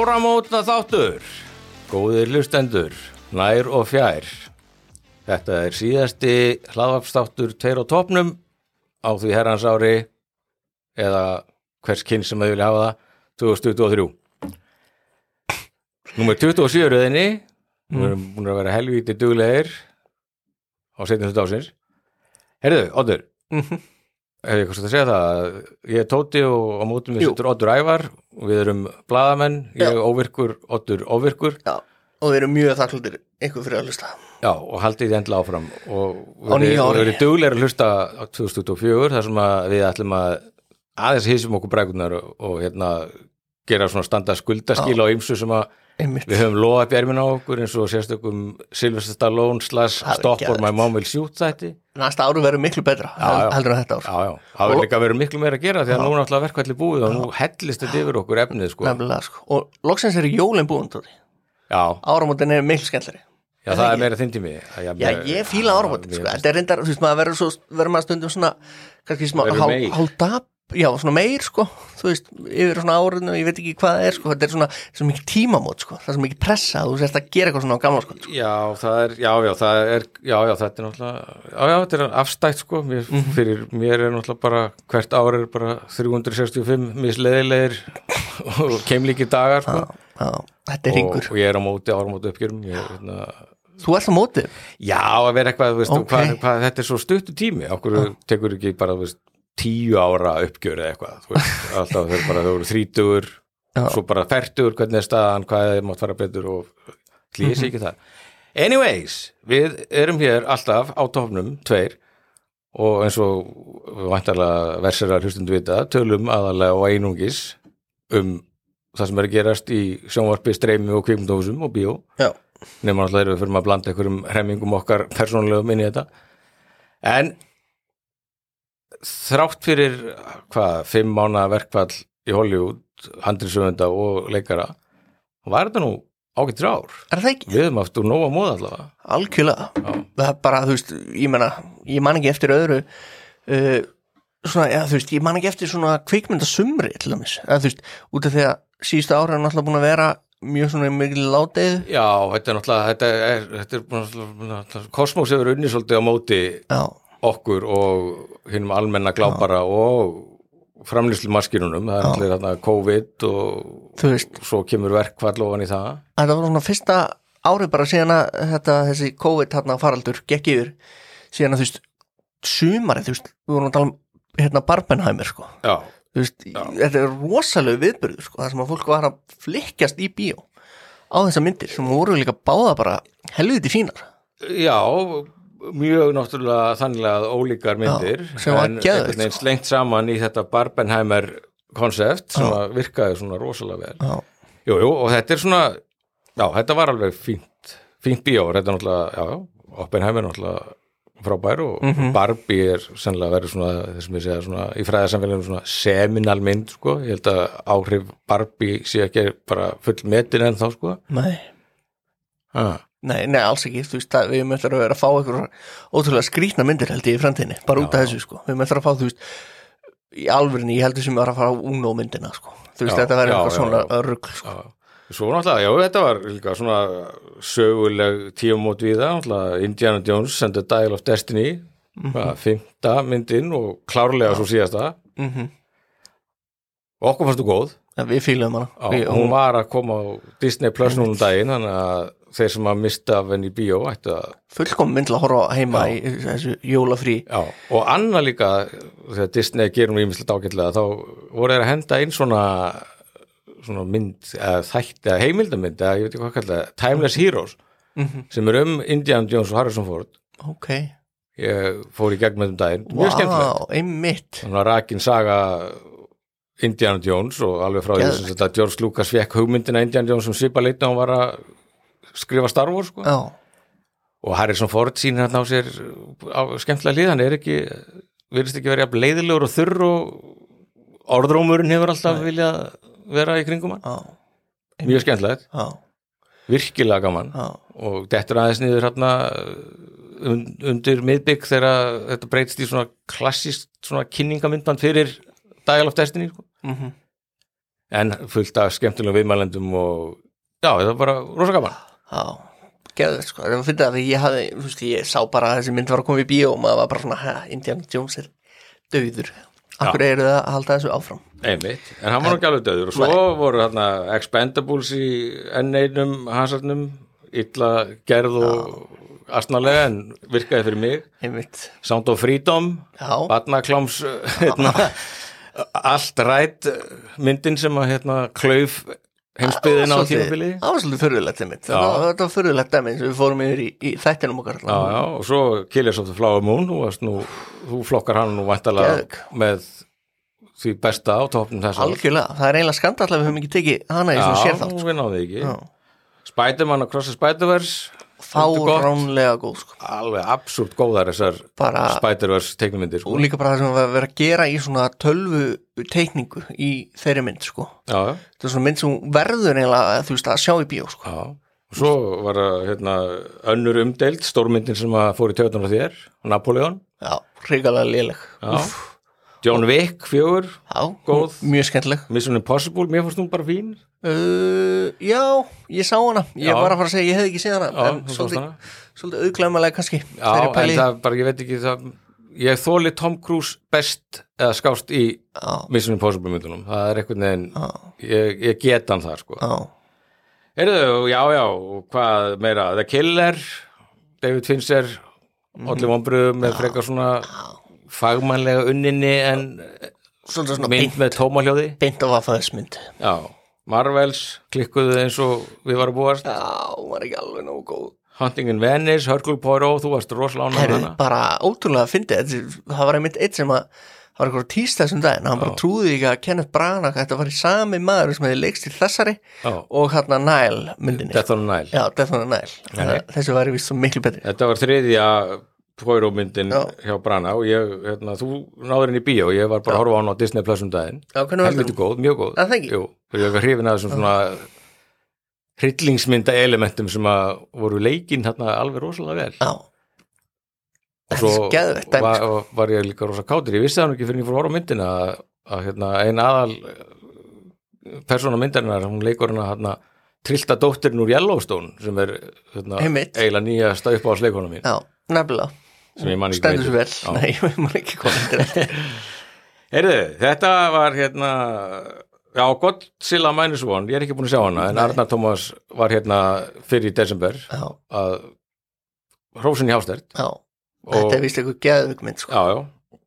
Áramóta þáttur, góðir hlustendur, nær og fjær. Þetta er síðasti hlaðvarpstáttur tveir á topnum á því herrans ári eða hvers kyn sem þau vilja hafa það, 2023. Númer 27 röðinni, nú erum búin að vera helvíti duglegir á setjum þetta ásins. Herðu, Oddur, Mhm. Hef ég eitthvað að segja það, ég er Tóti og á mótum við sittur Oddur Ævar. Og við erum blaðamenn, ég Já. óvirkur, Oddur óvirkur. Já, og við erum mjög þakklútir ykkur fyrir að hlusta. Já, og haldið þið endla áfram. Og Á nýju ári. verið duglega að hlusta á 2024 þar sem að við ætlum að aðeins hýsum okkur brækunar og, og hérna gera svona standa skuldaskil á ymsu sem að Einmitt. Við höfum loðað bjærminn á okkur eins og sérstökum Sylvester Stallone slash Það er Stop or geðveikt. my mom will shoot þætti. Næsta ári verður miklu betra Já, heldur en þetta ár. Já, já, það verður líka verið miklu meira að gera því að nú er náttúrulega verkvalli búið og nú hellist þetta yfir okkur efnið sko. Nefnilega, sko. Og loksins eru jólin búin tóti. Já, Áramótin er miklu skemmtleri já það er meira þinn tími Já, ég fíla áramótin sko. Þetta er reyndar, þú veist, maður verður verður maður stundum svona kannski smá Verður hálf Já, svona meir, sko Þú veist, yfir svona árinu, ég veit ekki hvað það er sko. Þetta er svona, svona mikið tímamót, sko Það er svona mikið pressa, þú sérst að gera eitthvað svona á gamla sko. Já, það er, já, já, það er, já, já, þetta er náttúrulega, já, já, þetta er afstætt, sko, mér, Mhm. fyrir mér er náttúrulega bara, hvert ár er bara 365 misleðilegir og keimlíki dagar, sko, Já, þetta er og, ringur og ég er á móti áramóti uppgjörum, ég, hérna, Þú ert á móti já, að vera eitthvað, veist, Ok. hvað, hvað, þetta er svo stuttu tími, okkur tekur ekki bara, veist, tíu ára uppgjör eða eitthvað, veist, alltaf þau bara, þau eru þrítugur, svo bara færtugur, hvernig er staðan, hvað er mátt fara betur og hlýði sér ekki það. Anyways, við erum hér alltaf á tofnum, tveir, og eins og vantarlega verserar hlustundu vita, tölum aðalega og einungis um það sem er að gerast í sjónvarpi, streymi og kvikmundófusum og bíó. Nema alltaf erum við fyrir að blanda einhverjum hremmingum okkar persónulegum inn í þetta. En þrátt fyrir hvað, fimm mánu verkfall í Hollywood, handrisöfunda og leikara var þetta nú ágættir ár. Er það ekki? við höfum haft úr nóga móða allavega. Algjörlega. Já. Það er bara, þú veist, ég menna ég man ekki eftir öðru uh, svona, já, þú veist, ég man ekki eftir svona kvikmyndasumri til dæmis, eða þú veist, út af því að síðustu ára er náttúrulega búin að vera mjög svona mikil láteið. Já, þetta er náttúrulega þetta er, þetta er náttúrulega, kosmos hefur unni svolítið á móti Já, okkur og hinnum almenna glápara og framlýslu maskinunum, það er allir þarna COVID og svo kemur verkfall ofan í það. Þetta var svona fyrsta árið bara síðan að þetta, þessi COVID hérna faraldur gekk yfir síðan að þú veist, sumarið, þú veist við vorum að tala um hérna Barbenheimer sko. Já, þú veist, þetta er rosalegu viðbyrður sko, það sem að fólk var að flikkjast í bíó á þessa myndir sem voru líka báða bara helviti fínar. Já, mjög náttúrulega þannig að ólíkar myndir Já, en einhvern veginn sko. slengt saman í þetta Barbenheimer konsept sem Já. að virkaði svona rosalega vel Já, Jú, og þetta er svona já, þetta var alveg fínt fínt bíó, þetta er náttúrulega, já, Oppenheimer er náttúrulega frábær og Mhm. Barbie er sennilega verið svona þessum ég segja svona í fræðarsamfélaginu svona seminal mynd, sko, ég held að áhrif Barbie sé ekki bara full metin en þá, sko nei ha. Nei, nei, alls ekki, þú veist, við möttum að vera að fá eitthvað ótrúlega skrýtna myndir held ég í framtíðinni, bara út af Já. þessu, sko. Við möttum að fá, þú veist, í alvörinni ég heldur sem við varum að fara á Uno myndina, sko. Þú veist, Já, þetta verður já, eitthvað já, svona já. rugl, sko. Já, svo náttúrulega, já, þetta var líka svona söguleg tíumót við það, náttúrulega Indiana Jones the Dial of Destiny hvað, fymta myndin og klárlega svo síðasta. Mm og okkur fannst þú góð. Við fíluðum hana. Já, hún var að koma á Disney Plus núna um daginn, þannig að þeir sem að mista af henni í bíó ættu að fullkom mynd til að horfa heima Já. í þessu jólafrí. Já, og annað líka þegar Disney gerum ímislegt ágætlega þá voru þeir að henda inn svona svona mynd, eða þætt eða heimildamynd, eða ég veit ekki hvað kalla Timeless Heroes, mm sem er um Indiana Jones og Harrison Ford. Ok, ég fór í gegnum þetta daginn, mjög skemmtilegt. Vá, einmitt. Þannig að rakin saga Indiana Jones og alveg frá því þetta George Lucas fekk hugmyndina Indiana Jones sem svipa leitna og var að skrifa Star Wars sko. Og Harrison Ford sýnir hérna á sér á skemmtilega lið, hann er ekki virðist ekki verið leiðilegur og þurr og orðrómurinn hefur alltaf viljað vera í kringum hann. Já, mjög skemmtilegt, já, virkilega gaman. Já. Og dettur aðeins niður hérna und- undir miðbygg þegar þetta breytist í svona klassist svona kynningamindband fyrir Dial of Destiny sko. mm en fullt af skemmtilegum viðmælendum og já, það var bara rosa gaman Já, geður sko, það var fyrir að ég hafði, þú veist, ég sá bara að þessi mynd var að koma í bíó og maður var bara svona, hæ, Indiana Jones er döður. Akkur eru það að halda þessu áfram? einmitt, en hann var ekki alveg döður og svo voru þarna Expendables í enn einum hansarnum illa gerð og astnalega en virkaði fyrir mig. Einmitt, Sound of Freedom. Já, Batnakláms hérna, allt rætt myndin sem að hérna, klauf heimsbyðina á tímabili Það var svolítið fyrirlegt einmitt, þetta var- fyrirlegt dæmi sem við fórum yfir í, í þættinum okkar. já, já, og svo of Flower Moon þú, varst nú, þú flokkar hann nú væntalega Geðveik. með því besta á topnum þess Algjörlega, það er eiginlega skandall að við höfum ekki tekið hana í svona sérþátt. Já, við náðum ekki. Spiderman og Cross the Spider-Verse Fáránlega góð, sko. alveg absúrt góðar þessar Spider-Verse teiknumyndir sko. og líka bara það sem var verið að gera í svona tölvu teikningu í þeirri mynd, sko. já, já, Þetta er svona mynd sem verður eiginlega, þú veist, að sjá í bíó, sko. og svo var það hérna, önnur umdeild stórmyndin sem að fór í tjóðan á þér Napoleon, Já, hrigalega léleg. já John Wick, fjögur, Já, Góð. Mjög skemmtileg. Mission Impossible mér fannst hún bara fín. Uh, já, ég sá hana. Ég Já. var að fara að segja, ég hefði ekki séð hana Já, En þú sást svolítið, hana. svolítið auðglæmalega kannski. Já, þegar ég en pæli. það bara, ég veit ekki það, ég þóli Tom Cruise best eða skást í Já, Mission Impossible myndunum, það er einhvern veginn já, ég, ég get hann það sko. Já. Heyrðu, já, já, og hvað meira? The Killer, David Fincher Olli Vombröðum með frekar svona fagmannlega unninni en Svolítið svona mynd beint, með tómahljóði. beint af aðfæðismynd Já, Marvels klikkuðu eins og við varum búast. Já, hún var ekki alveg nógu góð. Hunting in Venice, Hercule Poirot, þú varst með Herru, hana bara ótrúlega að fyndi Það var einmitt eitt sem að það var eitthvað tíst þessum daginn, hann bara trúði ekki að Kenneth Branagh þetta var í sami maður sem hefði leikst í þessari Já, og hérna Nile myndinni. Death on the Nile. Já, on the Nile að Þessi væri vist svo miklu betri. Þetta var þriðja Poirot myndin Já. hjá Brana og ég, hérna, þú náður henni í bíó ég var bara að horfa á hann á Disney Plus um daginn. Helviti góð, mjög góð. Ekki? Jú, og ég var hrifin að þessum svona hryllingsmynda elementum sem að voru leikinn hérna alveg rosalega vel. Já. Og geðvegt dæmi, var, sko. var ég líka rosa kátur. Ég vissi það nú ekki fyrir ég fór að horfa á myndina að, að hérna, ein aðal persóna myndarinnar, hún leikur hérna, hérna trillta dóttirinn úr Yellowstone sem er hérna, eiginlega nýja staupa á sleikona mín. Já, nefnilega sem ég man ekki Stendur svo vel. Já. Nei, ég man ekki hvað Heyrðu, þetta var hérna já, Godzilla Minus One, ég er ekki búin að sjá hana en Nei. Arnar Tómas var hérna fyrir í desember Já, að hrósin í og Þetta er vist eitthvað geðvig mynd sko. Já, já,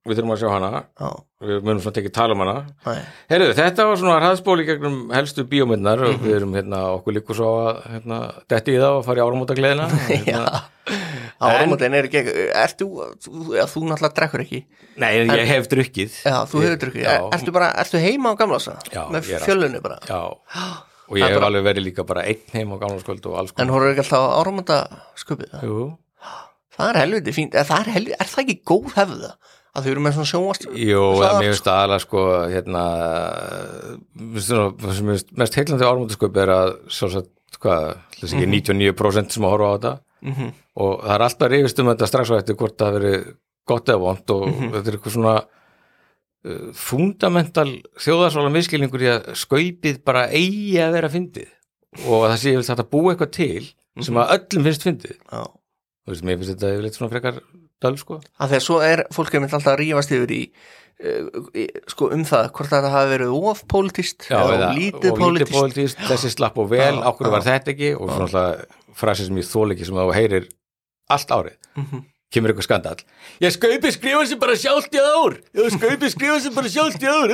við þurfum að sjá hana. Já, við munum svona tekið tala um hana. Næ Heyrðu, þetta var svona hraðspóli gegnum helstu bíómyndnar Mhm. og við erum hérna, okkur líkur svo að hérna, detti í það og fara í áramóta gleðina Já. Áramótin er ekki Ert þú, þú, já, þú náttúrulega drekkur ekki. Nei, ég hef drukkið. Já, þú hefur drukkið. Er- Ertu bara, ertu heima á gamlása? Með er fjölunni bara? Já, og ég er hef bara- alveg verið líka bara einn heim á gamlarskvöld og alls En konar horfður ekki alltaf á áramóta skupið Jú, Það er helviti fínt. Er það, er helviti, er það ekki góð hefða? Að þau eru með svona sjónvast Jú, mér finnst aðalega sko hérna finnst mest heillandi áramótasköp er að sjálfsagt, hvað, þess ekki 99% sem að horfa á þetta. Mm -hmm. og það er alltaf reyfist um þetta strax á eftir hvort það verið gott eða vond og Mhm. þetta er eitthvað svona uh, fundamental þjóðarsvála miskilningur í að skaupið bara eigi að vera fyndið. Og það sé ég vil þetta búa eitthvað til sem að öllum finnst fyndið. Veist, mér finnst þetta svona frekar döl sko. Að því að svo er fólk einmitt alltaf að rífast yfir í, í sko um það hvort þetta hafi verið of politist Já, eða eða, of lítið og politist pólitískt, þessi slapp og vel, já. var þetta ekki? Og svona alltaf frasi sem ég þól ekki sem þú heyrir allt árið, Mhm. kemur eitthvað skandal ég skaupi skrifa sem bara sjálft í ár. Ég skaupi skrifa sem bara sjálft í ár.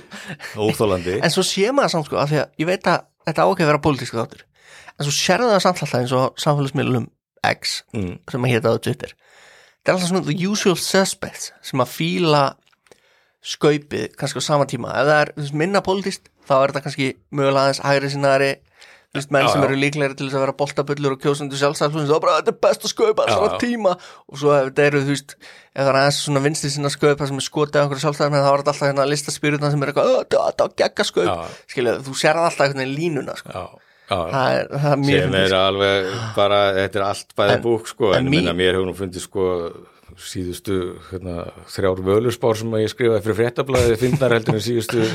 Óþólandi en svo sé maður samt sko að því að ég veit að þetta á ekki að vera politísku þáttur. En svo sérðu það samt alltaf eins og samfélagsmiðlum X mm, sem að hétta á Twitter þetta er alltaf svona the usual suspects sem að fíla skaupið kannski á sama tíma ef það er veist, minna politist þá er þetta kannski mögulega aðeins hægri sinnaðari menn Já, sem eru líklegri til þess að vera boltabullur og kjósundu sjálfstæðsflunni þá er bara þetta er best að skaupa já. tíma og svo ef þetta eru þú veist ef það er aðeins svona vinstri sinna skaupa sem er skotið á einhverju sjálfstæðum þá er þetta alltaf hérna listaspyrutna sem er eitthvað "Ö, þetta þetta var gegga skaup Já. skilja þú sér alltaf einhvern veginn línuna sko. Já, já, það það sem er alveg bara, þetta er allt bæða En- búk sko, en en, minna, mér hefur nú fundið sko síðustu hérna, þrjár völuspár sem ég skrifaði fyrir fréttablaði fyndnar heldur en síðustu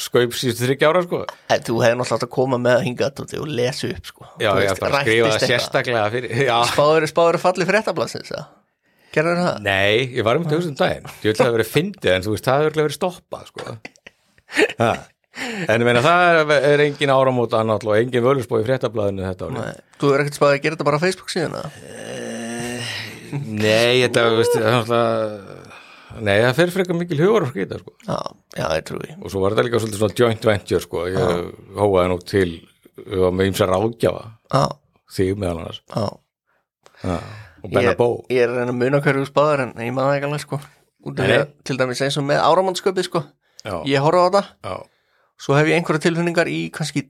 skaup síðustu þryggja ára sko En þú hefði náttúrulega átt að koma með að hinga Tóti, og lesa upp sko. Já, Þú ég veist, bara að skrifa rættist það eitthvað. sérstaklega fyrir Já, Spáður, spáður falli fréttablasins Gerður það? nei, ég var um þessum daginn Ég vil það verið fyndið en þú veist, það hefur verið stoppað sko. En ég meina, það er, engin áramót annall og engin völusbói fréttablaðinu þetta ári Nei. Þú er ekkert spáður að gera þetta bara á Facebook síðan eða? Nei, þetta, veist, það er náttúrulega Nei, það fer frekar mikil hugur að skýta sko. Já, já, ég trúi og svo var þetta líka svolítið svona joint venture sko, ég hóaði nú til við varum með ýmsa ráðgjafa Já, þig meðal annars. Já. Ja. og Benna Bó. ég er að reyna að muna hverju spáður en ég maður ekki alveg sko. Út af því að til dæmis eins og með áramannssköpið sko. Já, Ég horfa á þetta, já, svo hef ég einhverja tilfinningar í kannski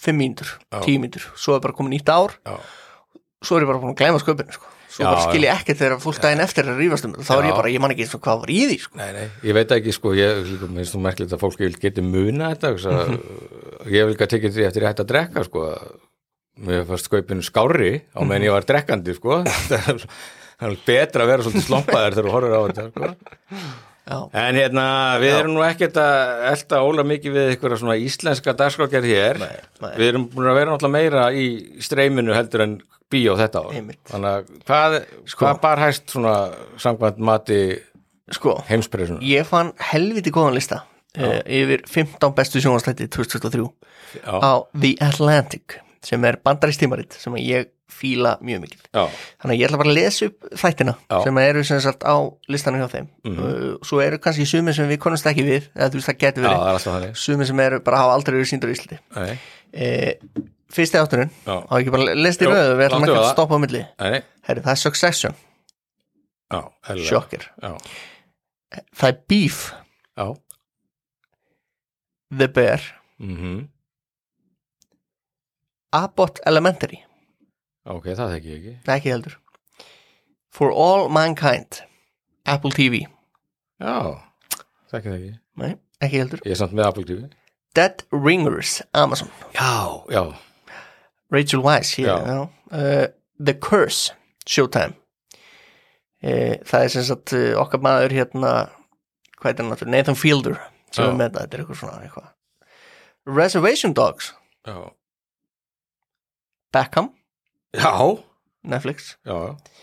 5 mínútur, Já. 10 mínútur. Svo er bara komið nýtt ár, já, svo er ég bara búin að gleyma sköpinu sko. Svo Já, bara skil ég ekkert þegar fólk daginn eftir er að rífast um. Þá er ég bara, ég man ekki eins og hvað var í því sko. Nei, nei, ég veit ekki sko, ég líka, minnst þú merkilegt að fólk geti muna þetta mm Mhm. ég vil ekki að tekja því eftir ég hætti að drekka sko, mér fannst skaupinu skári á meðan ég var drekkandi sko. Það er betra að vera svolítið slompaðar þegar þú horfir á þetta sko. Já, En hérna, við erum nú ekkert að elda óla mikið við eitthvað svona íslenska dagskrákjær hér. Nei, nei. Við erum búin að vera náttúrulega meira í streyminu heldur en bíó þetta ár. Einmitt. Þannig að hvað, hvað bar hæst svona samkvæmt mati sko, heimspressunum? ég fann helviti góðan lista uh, yfir 15 bestu sjónastætti 2023 Já, á The Atlantic sem er bandaristímarit sem ég fíla mjög mikið. Já, þannig að ég ætla bara að lesa upp þættina Já. Sem eru sem sagt á listanum hjá þeim. Uh, svo eru kannski sumir sem við konumst ekki við eða þú veist það getur já, verið er sumir sem eru bara hafa aldrei verið síndur í Íslandi. Uh, fyrsti átturinn á ekki bara lest í röðu við ætlum ekki að stoppa á milli. Nei, Herri, það er Succession. Shocker. Það er Beef, já, The Bear. Mhm, Abbott Elementary ok, það þekki ég ekki. Ekki heldur For All Mankind Apple TV Já, þekki það ekki. Nei, ekki heldur Ég er samt með Apple TV. Dead Ringers Amazon Já, já, Rachel Weisz hér, Já. já. Uh, The Curse Showtime uh, Það er sem sagt uh, okkar maður hérna hvað er hann náttúrulega, Nathan Fielder sem Já. er með þetta, þetta er eitthvað svona eitthvað Reservation Dogs já, Beckham, já, Netflix já,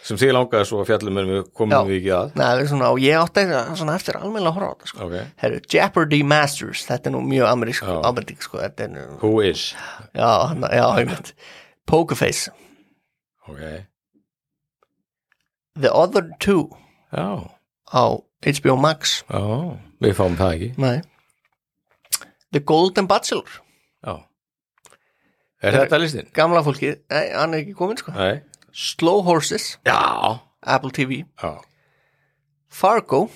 sem því langaði svo að fjallum en við komum Já. við ekki að. Nei, er svona, og ég átti svona eftir almennilega að horfa á þetta sko. Ok, Herru, Jeopardy Masters, þetta er nú mjög amerísk, amerík sko, þetta er nú who is? Já, hann- já, einmitt Pokerface Ok, The Other Two já, á HBO Max já, við fáum það ekki. Nei The Golden Bachelor. Er þetta listin? Gamla fólkið, nei, hann er ekki komin sko. Nei. Slow Horses, Já, Apple TV já, Fargo.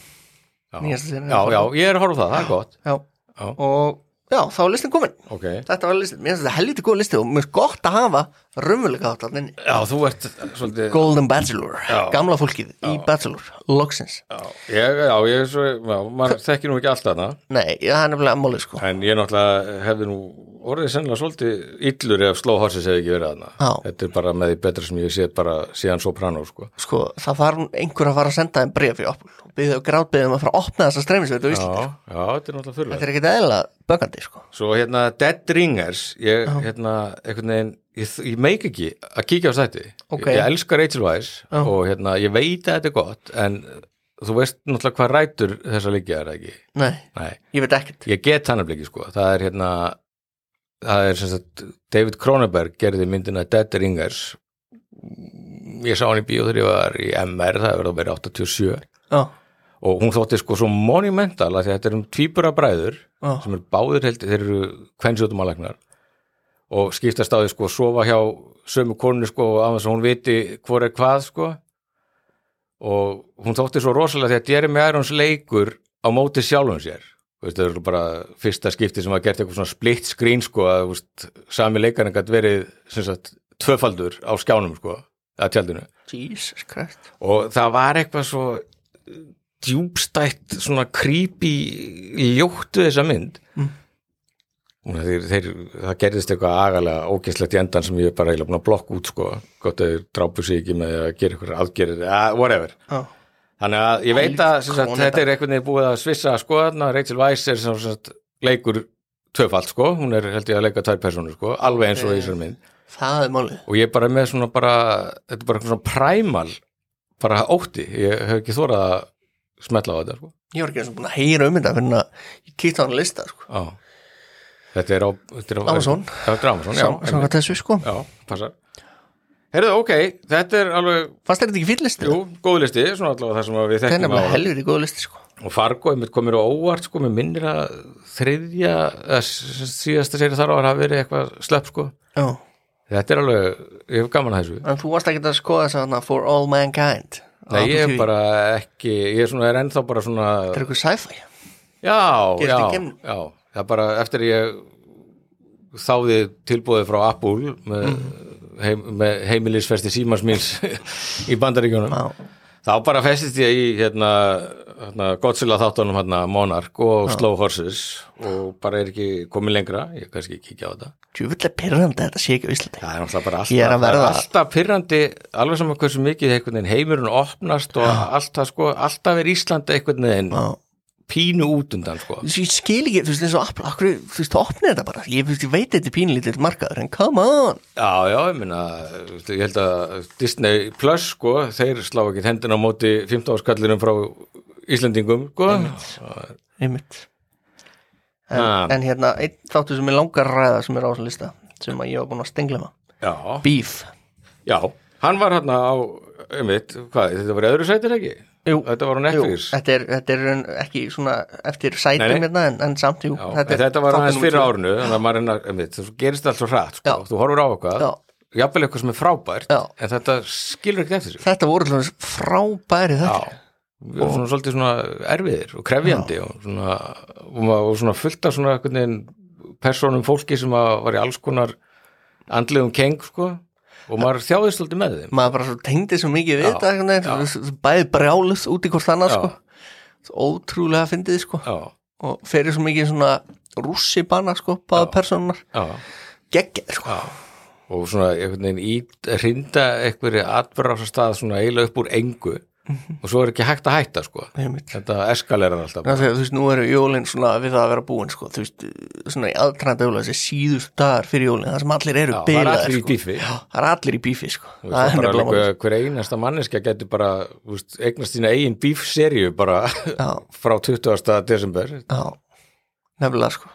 Já, Nýjasta serían já, er já, ég er að horfa á það, það er gott. já. Já. Og já, þá er listin komin. Ok, Þetta var listin, mér finnst þetta helviti góð listi og mér finnst gott að hafa raunverulega þátt þarna inni. já, þú ert svolítið, Golden Bachelor, Já. gamla fólkið í Bachelor, loksins. Já, ég, já, ég er svo, já, maður þekkir nú ekki allt þarna, Nei, það er nefnilega ammálið sko. En ég náttúrulega hefði nú orðið sennilega svolítið illur ef Slow Horses hefði ekki verið. Já. Þetta er bara með því betra sem ég sé bara síðan Soprano, sko. Sko, það þarf einhver að fara að senda þeim bref í Apple og byggðu og grátbyggðum að fara að opna þessa streymisveit á Já, Íslandi já, þetta er náttúrulega fyrir. Þetta er ekkert eðla bögandi sko Svo hérna Dead Ringers ég hérna einhvern veginn ég, ég meik ekki að kíkja á stætti Ok. ég, ég elska Rachel Weisz Já. og hérna ég veit að þetta er gott en þú veist náttúrulega hvað rætur þessa líkja er ekki Nei, Nei, ég veit ekkert ég get hann ekki sko það er hérna það er sem sagt David Cronenberg gerði myndina Dead Ringers. Ég sá hann í bíó þegar ég var í MR það er verið að vera 87 Já, og hún þótti sko svo monumental að þetta er um tvíbura bræður já, sem eru báðir held, þeir eru kvennsjótumalæknar og skiptast á því sko að sofa hjá sömu konu sko af þess að hún viti hvor er hvað sko. Og hún þótti svo rosalega því að Jeremy Irons leikur á móti sjálfum sér það er bara fyrsta skipti sem var gert eitthvað svona split screen sko að veist, sami leikarinn gætt verið sem sagt tvöfaldur á skjánum sko að tjaldinu. Og það var eitthvað svo djúbstætt svona creepy ljóttu þessa mynd. Mm. þeir, þeir, það gerðist eitthvað agalega ógæslegt í endan sem ég bara að blokka út sko, gott að þeir drápu sig ekki með að gera eitthvað aðgerir, uh, whatever. Já, þannig að ég veit að sagt, þetta er eitthvað niður búið að svissa sko þarna, Rachel Weisz er sem sagt leikur tvöfalt sko, hún er held ég að leika tvær personur sko, alveg eins og í þessari mynd það er málið. Og ég er bara með svona bara þetta er bara svona præmal bara ótti, ég hef ekki þórað að smetla á þetta sko. Ég var ekki eins og búin að heyra um þetta fyrir að ég kíkti á hann lista sko. Já. Þetta er á, þetta er á Amazon. Þetta er Amazon, já, Sá- samkvæmt þessu sko. Já, passar Herðu, ok, þetta er alveg fannst þér þetta ekki fyrir listi? Jú, góð listi, svona allavega það sem að við er þekkjum á helviti góð listi sko. Og Fargo, einmitt komir á óvart sko, með minnir að þriðja s- síðasta séri þar á að hafa verið eitthvað slepp sko. Já. Þetta er alveg, ég hef gaman að þessu. En þú varst ekki að skoða þess að For All Mankind? Nei, ég er bara ekki, ég er svona, er ennþá bara svona þetta er eitthvað sci-fi. Já, já, já. Það er bara eftir að ég þáði tilbúið frá Apple með, Mm. Heim, heimilisfesti símans míns í bandaríkjunum. Já. þá bara festist ég í hérna, hérna Godzilla þáttunum hérna Monarch og Slow Horses og bara er ekki komið lengra. Ég er kannski kíkja á þetta. Djúvillig pyrrandi þetta sé ekki á Íslandi. Það er náttúrulega bara alltaf, er alltaf pyrrandi alveg saman hversu mikið heimurinn opnast og alltaf sko, alltaf er Íslandi einhvern veginn já. Pínu út undan sko ég skil ekki, þú veist, og Apple, akkur, þú veist, opnið þetta bara, ég, ég veit þetta er pínlítið markaður, en come on, Já, já, ég meina, ég held að Disney Plus, sko, þeir slá ekki hendina á móti 15 áskallinum frá Íslendingum, sko. einmitt. En, Ha. en hérna, einn þáttu sem er langar ræða sem er á þessum lista, sem ég var búin að stenglema, Já, Beef. já, hann var hérna á, einmitt, hvað, þetta var öðru sætir ekki? Jú, Þetta var á jú, Netflix. þetta er, þetta er ekki svona eftir sætum hérna, en, en samt, jú, Já, þetta, þetta, var aðeins fyrir einmitt, það gerist allt svo hratt, sko, þú horfur á eitthvað, Já. jafnvel eitthvað sem er frábært, Já. en þetta skilur ekkert eftir sig. Þetta voru alltaf frábæri þetta. við erum svona svolítið svona erfiðir og krefjandi og svona, og, svona fullt af svona persónum fólki sem var í alls konar andlegum keng sko og maður þjáðist svolítið með þeim. Maður bara tengdi svo mikið við þetta, bæði brjáluð út í hvort annað, Já. sko. Ótrúlega fyndið, sko. Og ferir svo mikið svona rússi banna sko, báða personar geggir sko. Og svona einhvern veginn ít hrinda einhverju atbyrðar á stað svona eiginlega upp úr engu og svo er ekki hægt að hætta sko. Einmitt. þetta eskalerar alltaf Ná, þegar, þú veist, nú eru jólin svona við það að vera búin sko, þú veist, svona í aðtrænda jóla þessi síðust dagar fyrir jólin, það sem allir eru Já, það er allir í sko. bífi. Já, það er allir í bífi sko. Veist, það það er málið. hver einasta manneskja getur bara veist, eignast sína eigin bífserju bara Já. frá 20. desember. Já, nefnilega sko.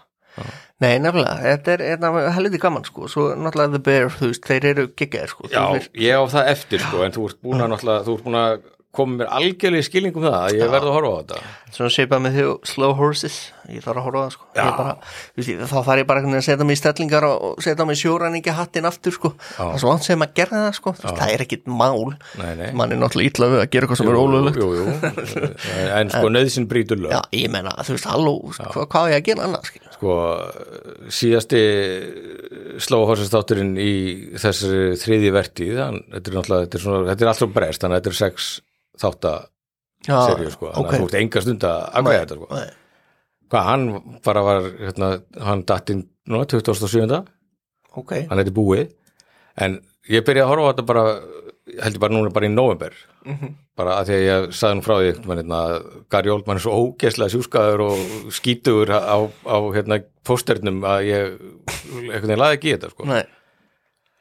Nei, nefnilega, þetta er, er helviti gaman sko, svo náttúrulega The Bear, þú veist, þeir eru geggir sko. Já, ég á það eftir sko en þú ert búin að náttúrulega, þú ert búin að koma mér algjörlega í skilningum það að ég verð að horfa á þetta. Svona seipa með þjó Slow Horses, ég þarf að horfa á það sko. Bara, ég- þá þarf ég bara að setja mig í stellingar og, setja mig sjóræningi hattin aftur sko, það er svo vant sem að gera það sko, veist, það er ekkit mál. Nei, nei. Mann er náttúrulega illa við að gera eitthvað sem er Jú, jú, en sko nöðsinn brýtur lög. Já, ég menna, þú veist, halló, hva, hvað er ég að gera annað, skilja? sko síðasti slóhórsastátturinn í þessari þriði vertíð hann, þetta er náttúrulega, þetta er, svona, þetta er alltaf breyst þannig að þetta er sex þáttaserju sko, þannig ok. að þú ert enga stund að afgæða þetta sko. Nei, hvað hann bara var hérna, hann datt inn núna 2007 ok, hann heiti búið en ég byrjaði að horfa á þetta bara held ég bara núna bara í november bara að því að ég sagði nú frá því að Gary Oldman er svo ógeðslega sjúskaður og skítugur á, á hérna, posternum að ég einhvern veginn laði ekki í þetta sko. nei,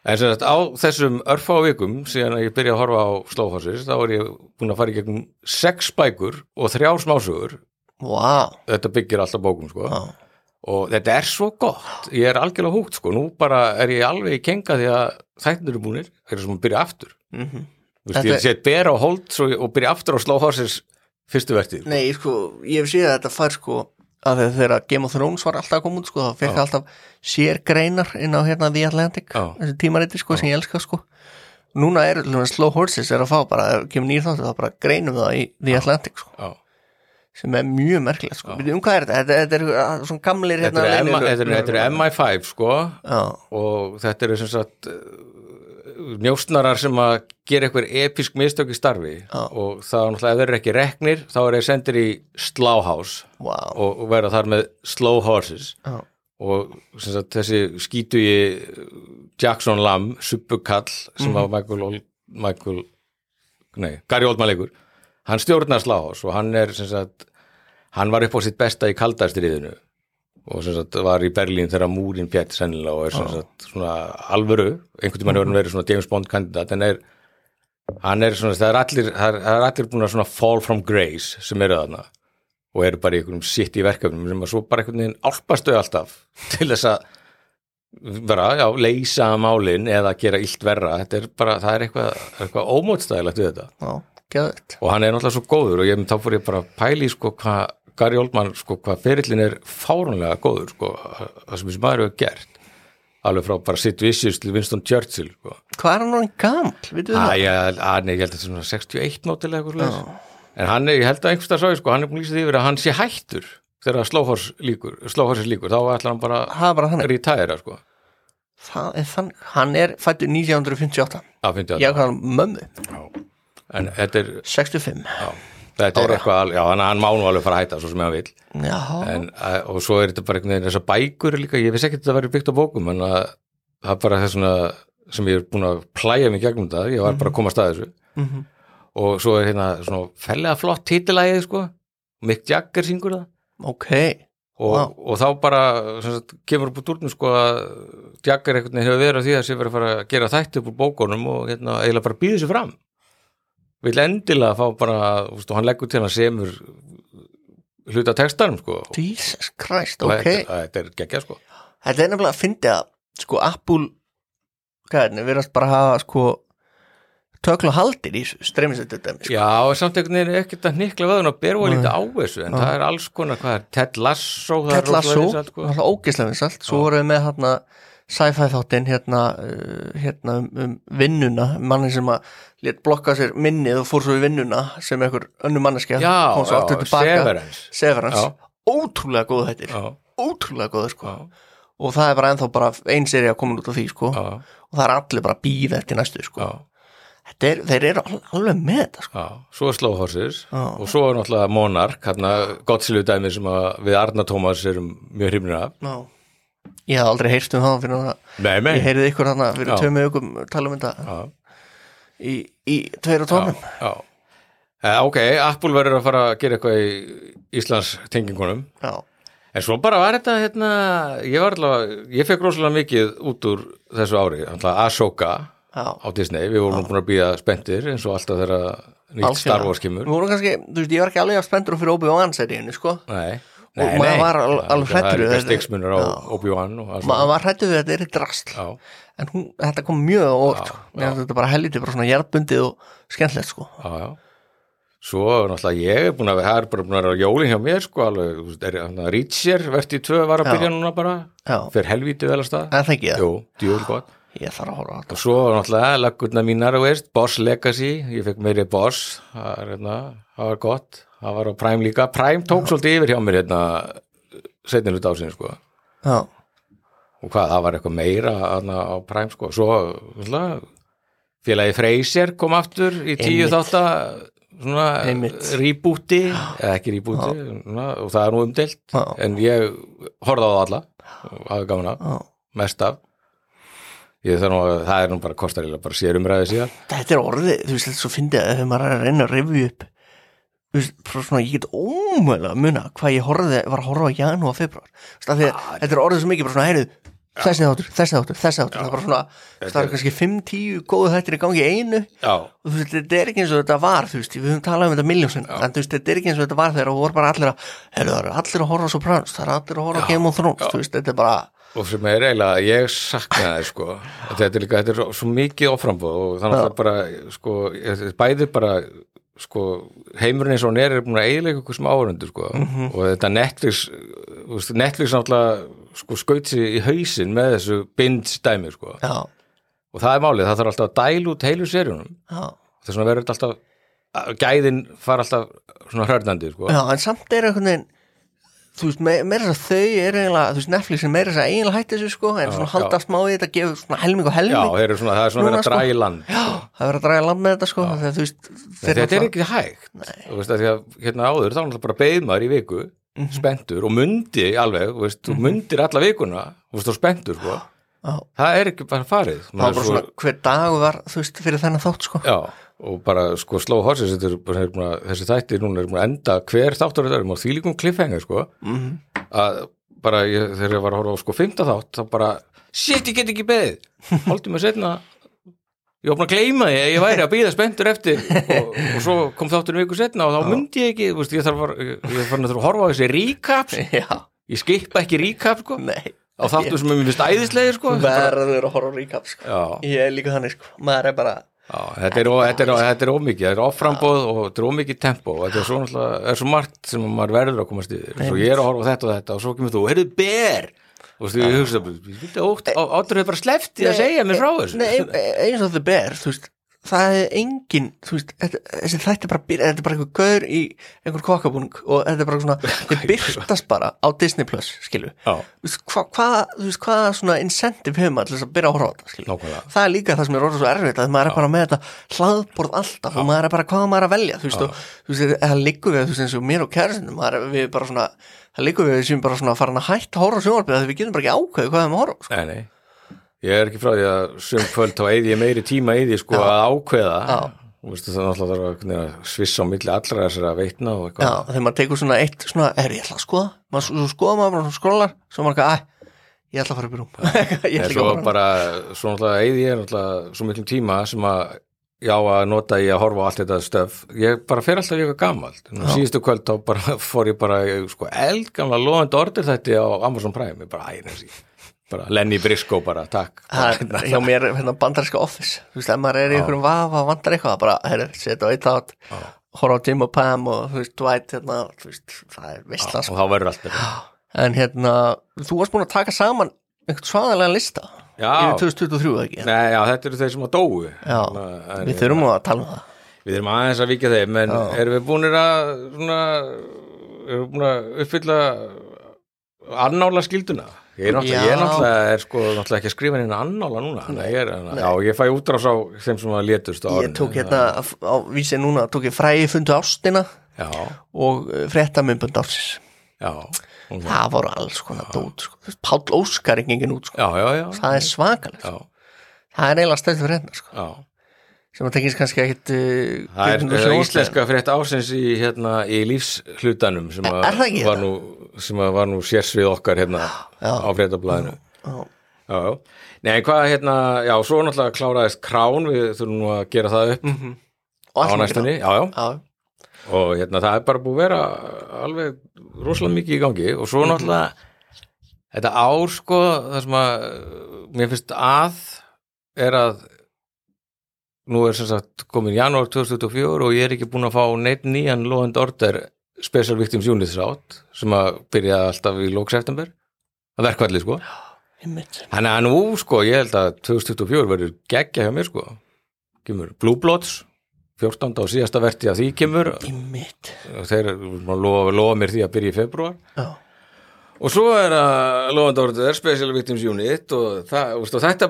en sem sagt á þessum örfá vikum síðan að ég byrjaði að horfa á Slófossis þá er ég búin að fara í gegnum sex bækur og þrjár smásugur vá, þetta byggir alltaf bókum sko. Já, og þetta er svo gott. Ég er algjörlega húgt sko, nú bara er ég alveg í kenga því að þættinir eru búnir. Þeir eru sem að byrja aftur. Mhm. Þú veist, Þetta- ég set bera á hold og byrja aftur á Horses fyrstu vertið Nei, sko, ég hef séð að þetta fær, sko, að þegar- Game of Thrones var alltaf að koma út, sko, þá fekk Já. alltaf sér greinar inn á hérna The Atlantic, Já. þessi tímariti, sko, sem ég elska, sko. Núna er, dæmis, Slow Horses er að fá bara, ef kemur nýr þáttu, þá bara greinum það í The Atlantic, sko, Já. sem er mjög merkilegt, sko. Um hvað er þetta? Þetta, þetta er uh, svona gamlir, hérna, þetta er, þetta er MI5 sko Já, og þetta eru sem sagt njóstnarar sem að gera eitthvað episk mistök í starfi Já. og það er náttúrulega ef þeir eru ekki reknir þá er þeir sendir í Slauhouse vá, og, verða þar með Slow Horses. Já, og sagt, þessi skítugi Jackson Lamb, suppukall sem var Michael, Ol- Michael nei, Gary Oldman leikur hann stjórnar Slauhouse og hann er sagt, hann var upp á sitt besta í kaldastriðinu og sem sagt var í Berlín þegar múrin pjætt sennilega og er sem sagt svona alvöru, einhvern tímann hefur hann verið svona James Bond kandidat en er hann er svona, það er allir það er, er allir búin að svona fall from grace sem eru þarna. Og eru bara í einhverjum sitt í verkefnum sem að svo bara einhvern veginn álpastu alltaf til þess að vera, já, leysa málin eða gera illt verra, þetta er bara það er eitthvað, eitthvað ómótstæðilegt við þetta. Já, geðvægt og hann er náttúrulega svo góður og ég, þá fór ég bara að pæli sko hvað Gary Oldman, sko hvað ferillin er fárunlega góður, sko það sem þessi maður hefur gert alveg frá bara Sid Vicious til Winston Churchill sko. Hvað er hann orðin gamall, veitum við Æ, það? ég, held að þetta er svona 61 nótilega eitthvað slags en hann ég held að einhverstað sá ég, sko, hann er búin að lýsa því yfir að hann sé hættur þegar Slóhors líkur, Slóhors líkur þá ætlar hann bara Það að retæra sko. Það er þannig, hann er fættur 1958 Já, fyndi Ég að hvað hann mömmu, en er, 65 já, þetta er eitthvað já, hann, hann má nú alveg fara að hætta svo sem hann vil en, að, og svo er þetta bara einhvern veginn þessar bækur líka, ég vissi ekki að þetta væri byggt á bókum en að það er bara þess svona sem ég er búin að plæja mig gegnum þetta. Ég var bara að koma að staði þessu. Mhm. og svo er hérna svona fellega flott títilægið sko, Mick Jagger syngur það. Ok. Og, Vá. og þá bara sagt, kemur upp úr dúrnum sko að Jagger veginn hefur verið á því að sé verið að fara að gera þætti upp úr bókunum og hérna eiginlega bara býði sér fram vil endilega fá bara veist, og hann leggur til hann semur hluta textanum sko Jesus Christ, og ok þetta, þetta er geggja sko Þetta er nefnilega að fyndi að sko Apple hvað er þetta, verðast bara að hafa sko tökla haldir í streymisættu dæmi sko. Já, samt einhvern veginn er ekkert að hnikla vöðun og berfa lítið á þessu en Já. það er alls konar, hvað er, Ted Lasso það er Ted Lasso, rosalega vinsælt, sko. ógeðslega vinsalt svo vorum við með hérna sci-fi þáttinn hérna, uh, hérna um, um vinnuna, manni sem að let blokka sér minnið og fór svo í vinnuna sem einhver önnu manneskja Já, kom svo aftur tilbaka. Severance. Ótrúlega góð hættir ótrúlega góð sko. Já, og það er bara ennþá bara ein seri að koma út af því sko. Já, og það er allir bara að býða eftir næstu sko. Er, þeir eru al- alveg með þetta sko. Svo er Slow Horses Já. og svo er náttúrulega Monarch hérna Gottsilju dæmi sem við Arna Tómas erum mjög hrifnir af. Já. Ég hafði aldrei heyrst um það fyrir það Nei, nei. Ég heyrði ykkur hana fyrir Já. tveimur ykkur tala um þetta. Í, í tveir og tónum. Já, já. Eh, Ok, Apple verður að fara að gera eitthvað í Íslands tengingunum Já, En svo bara var þetta, hérna, ég var allavega, ég fekk rosalega mikið út úr þessu ári, alltaf Ahsoka á Disney, við vorum búin að býða spenntir eins og alltaf þegar nýtt Algjörlega. Star Wars kemur. Við vorum kannski, þú veist, ég var ekki alveg að spendur fyrir Obi-Wan seríinu, sko. Nei, Og nei, maður nei. var al- alveg Það hræddur er við stiksmunur á og Ahsoka. maður var hrættu við að þetta er drasl. Já, en hún, þetta kom mjög Já, sko. Þetta bara helviti, bara svona jarðbundið og skemmtilegt, sko. Já, já. Svo náttúrulega ég er búin að, það er bara búin að vera jólin hjá mér, sko, Reacher, verðt í tvö var að byrja núna bara, fyrir helvíti vel að stað. en það ekki? Það. Ég þarf að horfa á þetta. Og svo náttúrulega laggurna mínar og Boss Legacy, ég fekk meiri Boss, það, hérna, það var gott, það var á Prime líka, Prime tók svolítið yfir hjá mér hérna setninu dásinn sko. Já, og hvað, það var eitthvað meira hérna, á Prime sko, svo náttúrulega, félagi Freyser kom aftur í tíu þátt svona Einmitt. rebooti eða ekki svona, og það er nú umdelt Já. en ég horfði á það alla hafði gaman að, já. mest af. Ég það, nú, að- það er nú bara kostarilega bara sér umræði síðan. Þetta er orðið, þú veist, þetta er svo fyndið að þegar maður er að reyna að rifja upp svona, ég get ómögulega að muna hvað ég horfði, var að horfa á janu og februar, þetta er orðið svo mikið bara svona, heyrðu, þessi þáttur, þessi þáttur þessi þáttur, það er bara svona, það er kannski 5-10 góðu þættir í gangi í einu. Já, og þú veist, þetta er ekki eins og þetta var, þú veist, við höfum talað um þetta miljónsinn, en þú veist, þetta er ekki eins og þetta var þegar og voru bara allir að, það eru allir að horfa á Sopranos, það eru allir að horfa Game of Thrones, þú veist, þetta er bara, og sem er eiginlega, ég sakna það sko, þetta er líka, þetta er svo mikið oframbóð og þannig að bara sko, ég- bæði bara sko, heimurinn eins og hann er er búin að eiginlega ykkur sem áhörundur sko. Og þetta Netflix Netflix náttúrulega sko skaut sig í hausinn með þessu binge dæmi sko. Og það er málið, það þarf alltaf að dæla út heilu seríunum. Já, þess vegna verður þetta alltaf gæðin fara alltaf svona hörnandi sko. Já, en samt er einhvern veginn, þú veist, me- meira þess að þau er eiginlega, þú veist, Netflix er meira þess að eiginlega hætti þessu, sko, en Já, svona halda smá í þetta, gefa svona helming og Já, helming, þeir eru svona, það er svona verið að sko. draga í land. Já, það er verið að draga land með þetta sko þegar þú veist þetta er ekki hægt. Þú veist því að hérna áður þá er bara beið maður í viku Mhm. spenntur og mundi alveg þú veist, þú mundir alla vikuna þú veist, og spenntur sko. Já, það er ekki bara farið. Það var bara svo- svona hver dag var þú veist fyrir þennan þátt sko. Já, og bara sko sló er bara, hérna, þessi þættir núna er enda hver þáttur þetta er. Á þvílíkum kliffhengar sko. Mhm. að bara ég, þegar ég var að horfa á sko 15 þátt þá bara, shit ég get ekki beðið. Haldið mig setna ég búin að gleyma því að ég væri að býða spenntur eftir. Og, og svo kom þátturinn viku setna og þá myndi ég ekki, veist, ég þarf að ég, fann að horfa á þessi recaps ég skipa ekki recap sko. Nei. Á þáttur sem er mér finnst æðislegir sko. Verður að horfa á recap sko. Já, Ég er líka þannig sko. Maður er bara þetta er, er, er ómikið, þetta er offrambóð og þetta er ómikið tempo. Og þetta er svo er svo margt sem maður verður að komast yfir. Svo ég er að horfa þetta og þetta og svo kemur þú, heyrðu ber! Og þú hugsa, áttur þau bara slefti að segja mér frá þessu. eins og The Bear, þú veist Það er engin, þú veist þetta, Þessi þætti er bara, byrja- þetta er bara einhver gaur í einhver kokkabúning og þetta er bara svona þið byrtast bara á Disney Plus Já, veist, hvað hva, þú veist, hvað svona incentive hefur maður til þess að byrja að horfa á þetta skilu, nákvæmlega. Það er líka það sem er orðið svo erfitt að maður er bara með þetta hlaðborð alltaf og maður er bara hvað maður að velja þú veist, og, þú veist, það liggur við þú veist, eins og mér og kærastinu, maður er við bara svona það liggur við sem bara svona farin að hætta að ég er ekki frá því að sum kvöld þá eigi ég meiri tíma í því sko að ákveða. Já. Veist, það er náttúrulega að að svissa á milli allra þessara veitna og Já, eitthvað þegar maður tekur svona eitt svona, er ég ætla að skoða, maður svo skoða maður svona skrólar, svo maður ekki, æ, ég ætla að fara upp í rúm. Ég ætla ekki svo að fara bara, svo náttúrulega eigi ég náttúrulega svo miklum tíma sem að já að nota í að horfa á allt þetta stöf ég bara fer alltaf eitthvað gamalt. Nú, síðustu kvöld þá bara fór ég bara í, sko eldgamla loðandi orður þetta á Amazon Prime, ég bara æ, bara Lenny Briscoe bara, takk. Það er hjá mér hérna bandaríska office. Þú veist, ef maður er í einhverjum vafa og vantar eitthvað bara, herru, setja á eitt átt horfa á Jim og Pam og þú veist, Dwight hérna, þú veist, það er veistla og sko. þá verður allt þetta en hérna, þú varst búin að taka saman einhvern svaðalega lista yfir 2023 eða ekki? Nei, já, þetta eru þeir sem að En- við þurfum nú að tala um það. Við erum aðeins að vikja þeim en erum við búinir að svona, erum við búin að uppfylla annála skilduna ég er náttúrulega, ég náttúrulega er sko náttúrulega ekki að skrifa henni annála núna. Nei, ég er, já, ég fæ útrás á þeim sem að létust á Ég tók hérna á vísi núna, tók ég fræði fundu ástina Já, og fréttamömbund ársins. Já, hún- það voru alls konar dót sko. Páll Óskar gengin út sko. já, já, já, það er svakalegt já, það er eiginlega stæðið fyrir hérna sko. já. sem að tekist kannski ekkit uh, Það er sjónvarp- íslenska frétt ásins í, hérna, í lífshlutanum sem, að var nú, sem var nú sérsvið okkar hérna Já. á fréttablaðinu. Já. Já, já. Nei, hvað hérna, já, svo náttúrulega kláraðist krán, við þurfum nú að gera það upp Og á allt mikið næstunni, og hérna, það er bara búið að vera alveg rosalega mikið í gangi. Og svo náttúrulega þetta ár, sko, það sem að mér finnst að er að nú er sem sagt komin janúar 2024 og ég er ekki búin að fá neitt nýjan loðend order Special Victims Units átt sem að byrja alltaf í lók september. Að verkvalli, sko. Þannig að nú sko, ég held að 2024 verður geggja hjá mér sko. Kemur Blue Bloods 14. og síðasta verti að því kemur. Og þeir lofa, lofa mér því að byrja í februar Já, og svo er að lofandi orður Special Victims Unit og, það, og þetta,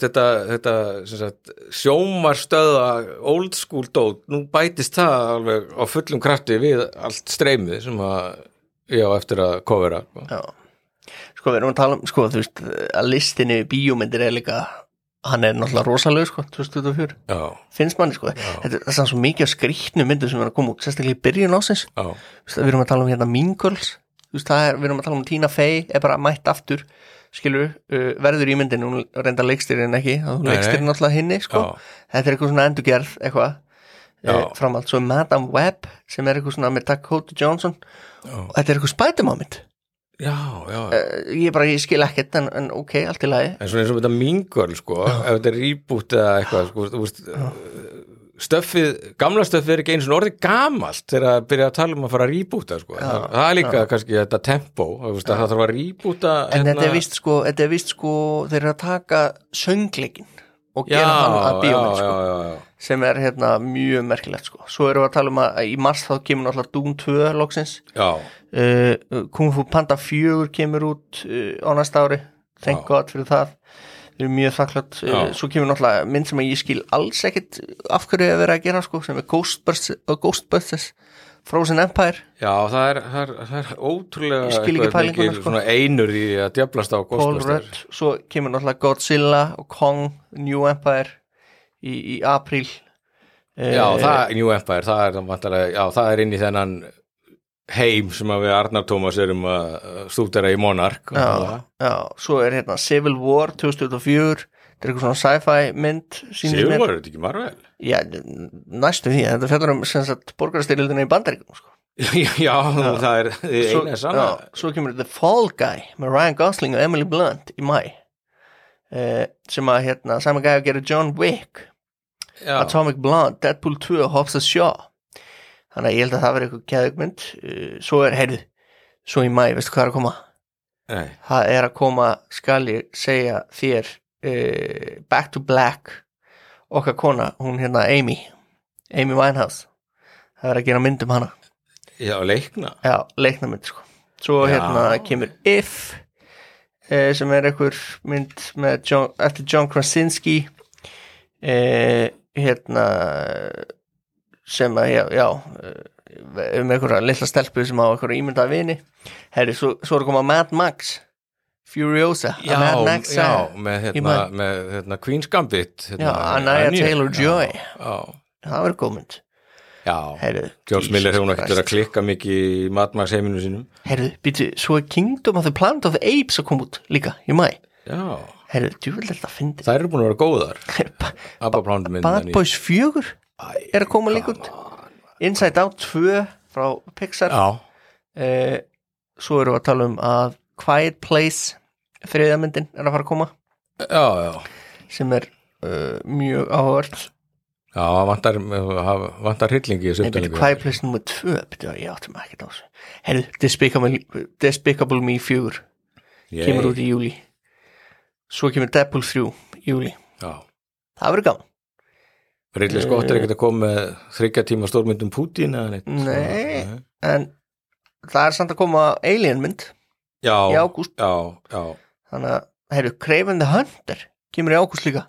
þetta, þetta sagt, sjómarstöða old school dót, nú bætist það alveg á fullum krafti við allt streymið sem að ég á eftir að kofera sko. já. Sko, við erum að tala um, sko, þú veist að listinni bíómyndir er líka hann er náttúrulega rosalega, sko, 2024 Já, finnst manni, sko, þetta það er samt svo mikið af skrýtnu myndir sem er að koma út, sérstaklega í byrjun ásins já, við erum að tala um hérna Mean Girls þú veist, það er, við erum að tala um Tina Fey er bara mætt aftur, skilur uh, verður í myndin, hún reynda leikstyrinn ekki hún leikstyrinn alltaf hinni, sko. Já. þetta er eitthvað svona endurgerð, eitthvað Já. uh, framald, svo Madame Web sem er eitthvað svona með Dakota Johnson. Og þetta er eitthvað Spiderman-mynd. Já, já. uh, ég bara, ég skil ekkert en, en ok, allt í lagi. En svona eins og þetta mingurl sko, ef þetta er reboot eða eitthvað sko, þú veist, stöffið, gamla stöffið er ekki eins og orðið gamalt þegar að byrja að tala um að fara að reboota sko. það, það er líka kannski þetta tempo, það þarf að hérna- en þetta er vist sko, þetta er vist sko þeir eru að taka söngleikin og já, gera hann að já, sko já, já, já. sem er hérna mjög merkilegt sko. svo erum við að tala um að í mars þá kemur náttúrulega Doom 2 loksins já, uh, Kung Fu Panda 4 kemur út uh, á næsta ári thank Já. god fyrir það við erum mjög þakklátt Já. svo kemur náttúrulega mynd sem ég skil alls ekkit af hverju að vera að gera sko, sem er Ghostbusters, uh, Ghostbusters Frozen Empire já það, er, það, er, það er ótrúlega Ég skil ekki pælinguna, sko. einur í að djöflast á Ghostbusters svo kemur náttúrulega Godzilla og Kong, New Empire í, í apríl já, Eh, það, New Empire, það er, já, það er inn í þennan heim sem að við Arnar Tómas erum að stúdera í Monark já, já, svo er hérna Civil War 2004 þetta er eitthvað svona sci-fi mynd Sigur mér. var þetta ekki Marvel? Já, næstu því, þetta fjallar um sem sagt borgarastyrildina í bandaríkum sko. já, já, það er eina já, svo kemur The Fall Guy með Ryan Gosling og Emily Blunt í mæ uh, sem að hérna, saman gæði að gera John Wick Atomic Blonde, Deadpool 2 og Hobbs and Shaw þannig að ég held að það verði eitthvað kæðugmynd uh, svo er, heyrðu, svo í mæ veistu hvað er að koma? nei, það er að koma, skal ég segja þér uh, Back to Black okkar kona, hún hérna Amy Amy Winehouse. Það er að gera mynd um hana. Já, leikna. Já, leiknamynd sko. Svo Já. hérna kemur If uh, sem er einhver mynd John, eftir John Krasinski. Uh, hérna sem að, já, já eh, um einhverja litla stelpu sem á einhverja ímyndaða vini. Herri, svo, svo er að koma Mad Max Furiosa, já, Mad Max já, saga. með, hérna, með hérna, Queen's Gambit hérna, Já, Anaya. Taylor-Joy. það verður góð mynd já, George Miller hefur náttúrulega klikka mikið í matmags heiminu sínum. Herri, býtu, svo er Kingdom of the Planet of the Apes að koma út líka í mæ já, herri, djúvel þetta að fyndi þær eru búin að vera góðar. Bad Boys 4 er að koma líka út. Inside Out 2 frá Pixar. Já, eh, svo erum við að tala um að Quiet Place þriðamyndin er að fara að koma. Já, já. Sem er uh, mjög áhört Já, vantar, vantar hryllingi í uppdælingu. Quiet Place nummer 2 byrju, ég áttum ekki á þessu. Herru, Despicable, Despicable Me 4 kemur út í júli svo kemur Deadpool 3 í júli Já, það verður gaman Ridley Scott er ekkert að koma með þryggja tíma stórmyndum Putin eða neitt. Nei. en það er samt að koma Alien mynd Já, í ágúst. já, já, þannig að, herru, Craven the Hunter kemur í ágúst líka.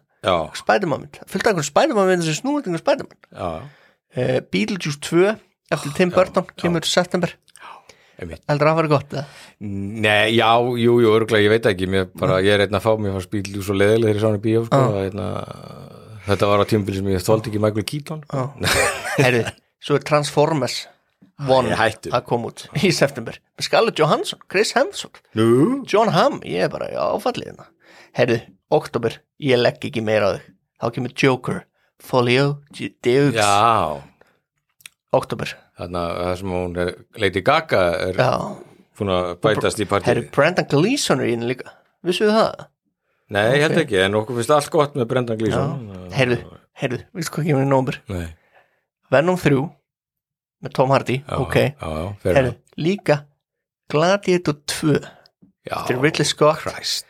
Spiderman mynd, fullt af einhverjum Spiderman mynd sem snúið til einhverjum Spiderman. Uh, Beetlejuice 2 eftir Tim Burton kemur september. Heldur að það verið gott eða? Nei, já, jú, jú, örgulega, ég veit ekki, mér bara, ég er einn að fá mér fannst bíl svo leðilegir í svona bíó, sko, Já. einna, þetta var á tímabili sem ég þóldi ekki Michael Keaton. Herru, svo er Transformers 1 Ég hættur. að koma út í september Scarlett Johansson, Chris Hemsworth Nú? John Hamm, ég er bara áfallið hérna herru, oktober, ég legg ekki meira á þig þá kemur Joker Folio Deux, Já, oktober þannig að það sem hún er, Lady Gaga er já, búin að bætast í herru, partíi. Brendan Gleeson er í henni líka vissuðu það? Nei, ég held ekki, en okkur finnst allt gott með Brendan Gleeson. herru, herru, veistu hvað kemur í nómber? Nei, Venom 3 með Tom Hardy, já, ok. já, enough. líka Gladiator 2 Já, til Ridley Scott. Christ,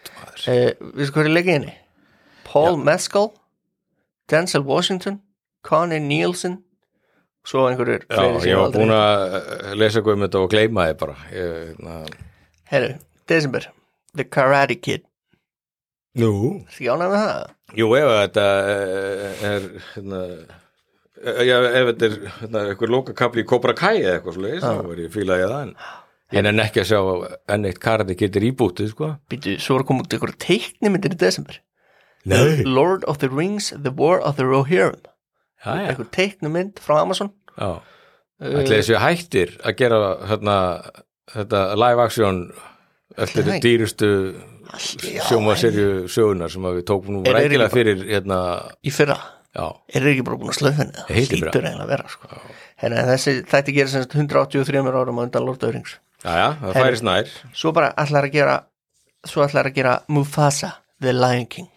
uh, veistu hvað er leikið henni? Paul Mescal Denzel Washington Connie Nielsen svo einhverjur Já, ég var búin að eh, lesa eitthvað um þetta og gleyma þið bara. Herru, desember The Karate Kid Ánægð með það? Jú, ef þetta eh, er hérna, eh, já, ef þetta er hérna, eitthvað lokakabli í Cobra Kai eða eitthvað svo þá er ég fílaði það en en en ekki að sjá enn eitt karate getur íbútið, sko. Býtu, svo er að koma út einhverjum teiknimyndir í desember. Nei. Lord of the Rings, The War of the Rohirrim. Einhver teiknumynd frá Amazon. Já. Ætli þessi hættir að gera hérna, þetta live action eftir dýrustu sjómaserju sögunar sem við tókum nú rækilega fyrir hérna, í fyrra? Já, er ekki bara búin að slöfa henni? Það hlýtur eiginlega að vera sko. En þessi þætti gera sem sagt 183 árum á undan Lord of the Rings. Já, já, það Herri. færist nær. svo bara ætlar að gera svo ætlar að gera Mufasa The Lion King.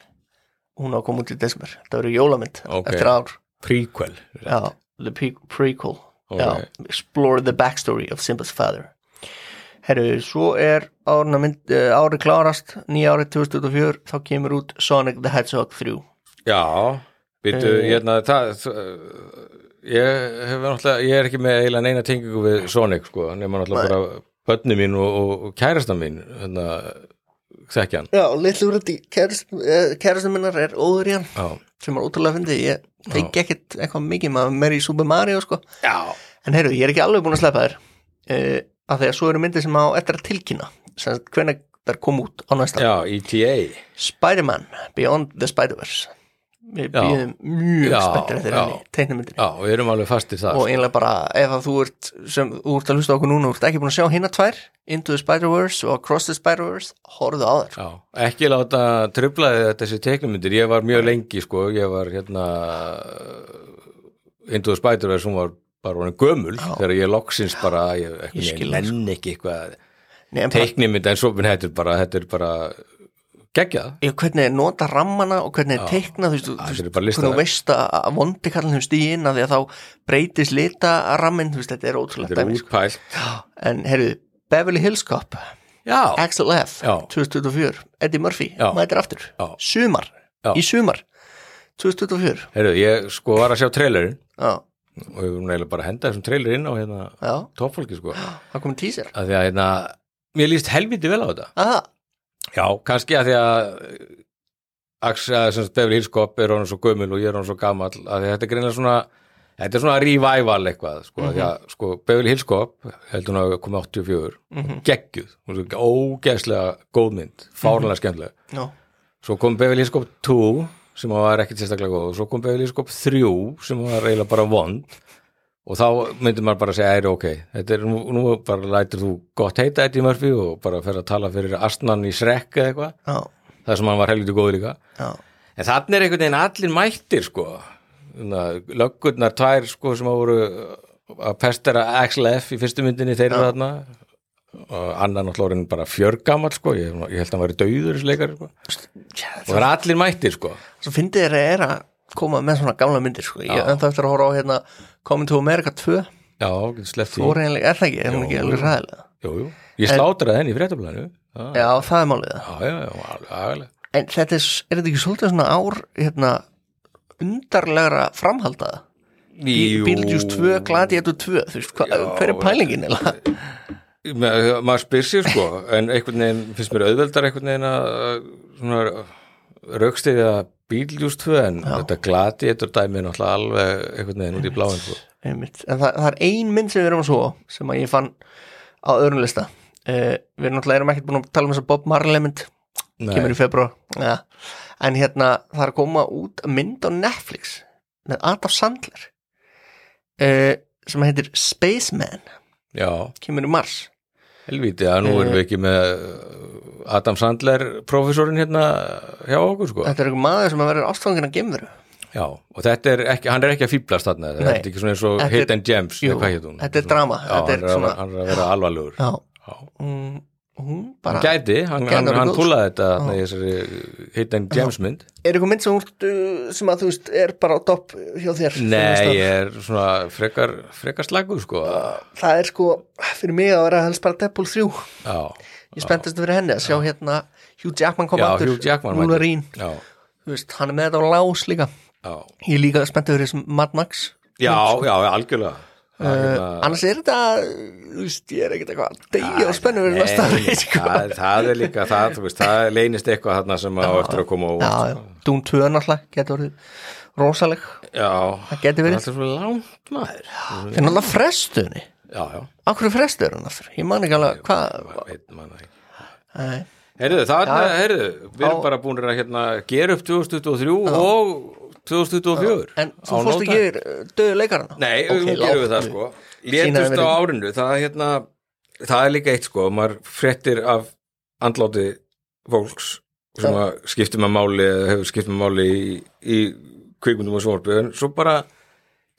Hún á að koma út í desember. Það verður jólamynd Ok. eftir ár. Prequel já, the pre prequel. Ok. já, explore the backstory of Simba's father herru, svo er mynd, uh, ári klárast nýja árið 2024 þá kemur út Sonic the Hedgehog 3 Já, býtu, Eh. hérna það, það ég ég er ekki með eiginlega neina tengingu við Sonic, sko, nema náttúrulega bara bönni mín og, og, kærasta mín hérna, þekkja hann. Já, litlu röndi kærastum minnar er óður í hann Já, sem er ótrúlega fyndið, ég tengi ekkit eitthvað mikið maður meir í Super Mario sko. Já, En heyrðu, ég er ekki alveg búin að sleppa þér. Uh, af því að svo eru myndir sem á eftir að tilkynna hvernig þær kom út á næsta já ETA Spider-Man Beyond the Spider-Verse. Við býðum mjög spenntir eftir henni, teiknumyndinni Já, við erum alveg fastir það og einlega bara ef að þú ert sem þú ert að hlusta okkur núna, þú ert ekki búin að sjá hinna tvær Into the Spider-Verse og Across the Spider-Verse horfðu á þær. Já, ekki láta þetta þessi teiknumyndir, ég var mjög lengi sko, ég var hérna Into the Spider-Verse, hún var bara honum gömul, þegar ég loksins bara, ég, Ég það, nenni ekki eitthvað bara, teiknumynd, en svo minn þetta er bara, þetta er bara geggjað, hvernig er nota rammana og hvernig er teikna þú veist, þetta er hvernig veist að vondi kallin hefur stíð inn að því að þá breytist lita rammin, þú veist, þetta er ótrúlega þetta sko. en heyrðu, Beverly Hills Cop Já, Axel F, Já. 2024 Eddie Murphy, Já. mætir aftur. Já. sumar, Já. í sumar 2024 heyrðu, ég sko var að sjá trailerinn. Já, og ég var neila bara að henda þessum trailer inn á hérna já, toppfólki sko, það komið teaser. Að því að hérna mér líst helviti vel á þetta. Aha, Já, kannski að því að Axel, sem sagt, Beverly Hills Cop er hann svo gömul og ég er hann svo gamall að að þetta er greinlega svona þetta er svona revival eitthvað sko, mm því að sko, Beverly Hills Cop heldur hún að komið 84 Mhm. geggjuð, hún er svo ógeðslega góð mynd, fárlega skemmtilega já, svo kom Beverly Hills Cop 2 sem var ekkert sérstaklega góð. Og svo kom Cop 3 sem var eiginlega bara vond. Og þá myndi maður bara segja, er ok. Þetta er nú, nú bara lætur þú gott heita Eddie Murphy og bara fer að tala fyrir astnan í srekk eða eitthvað. Já, það sem hann var helviti góður líka. Já. En þannig er einhvern veginn allir mættir sko. Að löggurnar tvær sko sem að voru að pestera Axel F. í fyrstu myndinni þeir eru þarna annar náttúrulega orðinn bara fjörgamall sko. Ég, ég held að hann væri dauður þessi leikari sko. Og það er allir mættir sko. Svo fyndið þeir er að koma með svona gamla myndir sko. ég ennþá eftir að horfa á hérna Coming to America 2 já, getur sleppt því. Fór einlega, er það ekki, er hún ekki alveg ræðilega jú, jú. ég slátraði henni í fréttablaðinu. Já, já, það er málið. Það já, já, já, alveg agalega en þetta er, er þetta ekki svolítið svona ár hérna, undarlegra framhaldaða? Jú. Beetlejuice 2, Gladiator 2 þú veist, hver er pælingin eða? Ma, maður spyr sér sko en einhvern veginn finnst mér auðveldar einhvern veginn að að bíljúst en þetta glati eitthvað dæmi náttúrulega alveg einhvern veginn út í bláin sko. En það, það er ein mynd sem við erum að svo sem að ég fann á öðrum lista. Uh, við erum náttúrulega erum ekkert búin að tala um þess að Bob Marley mynd. Kemur í februar ja. en hérna það er að koma út mynd á Netflix með Adam Sandler uh, sem heitir Spaceman já, kemur í mars. Helvíti að nú erum við ekki með Adam Sandler professorinn hérna hjá okkur sko. Þetta er einhver maður sem að verður ástfangin að gemveru já, og þetta er ekki, hann er ekki að fýblast þarna, þetta er ekki svona eins og er- Hidden Gems, Jú, eða hvað heit hún? þetta er drama, já, þetta er hann, er, svona- hann er að vera alvarlegur. Já, Já. hún, hún bara gæti, hann, hann, hann púlaði þetta í þessari Hidden Gems mynd. Er einhver mynd sem, þú- sem að þú veist er bara á topp hjá þér Nei, ég er svona frekar, frekar slagur sko. Að- það er sko fyrir mig að vera helst bara Deadpool 3 Já, ég spenntast fyrir henni að sjá hérna Hugh Jackman kom aftur. Hugh Jackman mætir. Wolverine, veist, hann er með þetta á lás líka. Já, ég líka spenntið fyrir þessum Mad Max já, já, algjörlega uh, annars er þetta þú veist, ég er ekkert eitthvað að deyja og spennu fyrir næsta sko. það, það er líka það, þú veist, það leynist eitthvað þarna sem á eftir að koma á já, já, Dún 2 náttúrulega getur orðið rosaleg. Já, það getur verið, Það er svo langt maður. Fyrir náttúrulega frestuðni Já, já, Akkur er frestuður hann aftur? Ég man ekki alveg hvað það. Heyrðu, það er, heyrðu, við erum bara búin að hérna, gera upp 2023 og 2024 En þú fórst ekki yfir döðu leikarana? Nei, Ok, okay, nú gerum við það sko Létust á árinu, það er hérna það er líka eitt sko, maður fréttir af andláti fólks sem að skiptir með máli eða hefur skiptir með máli í, í kvikmyndum og en svo bara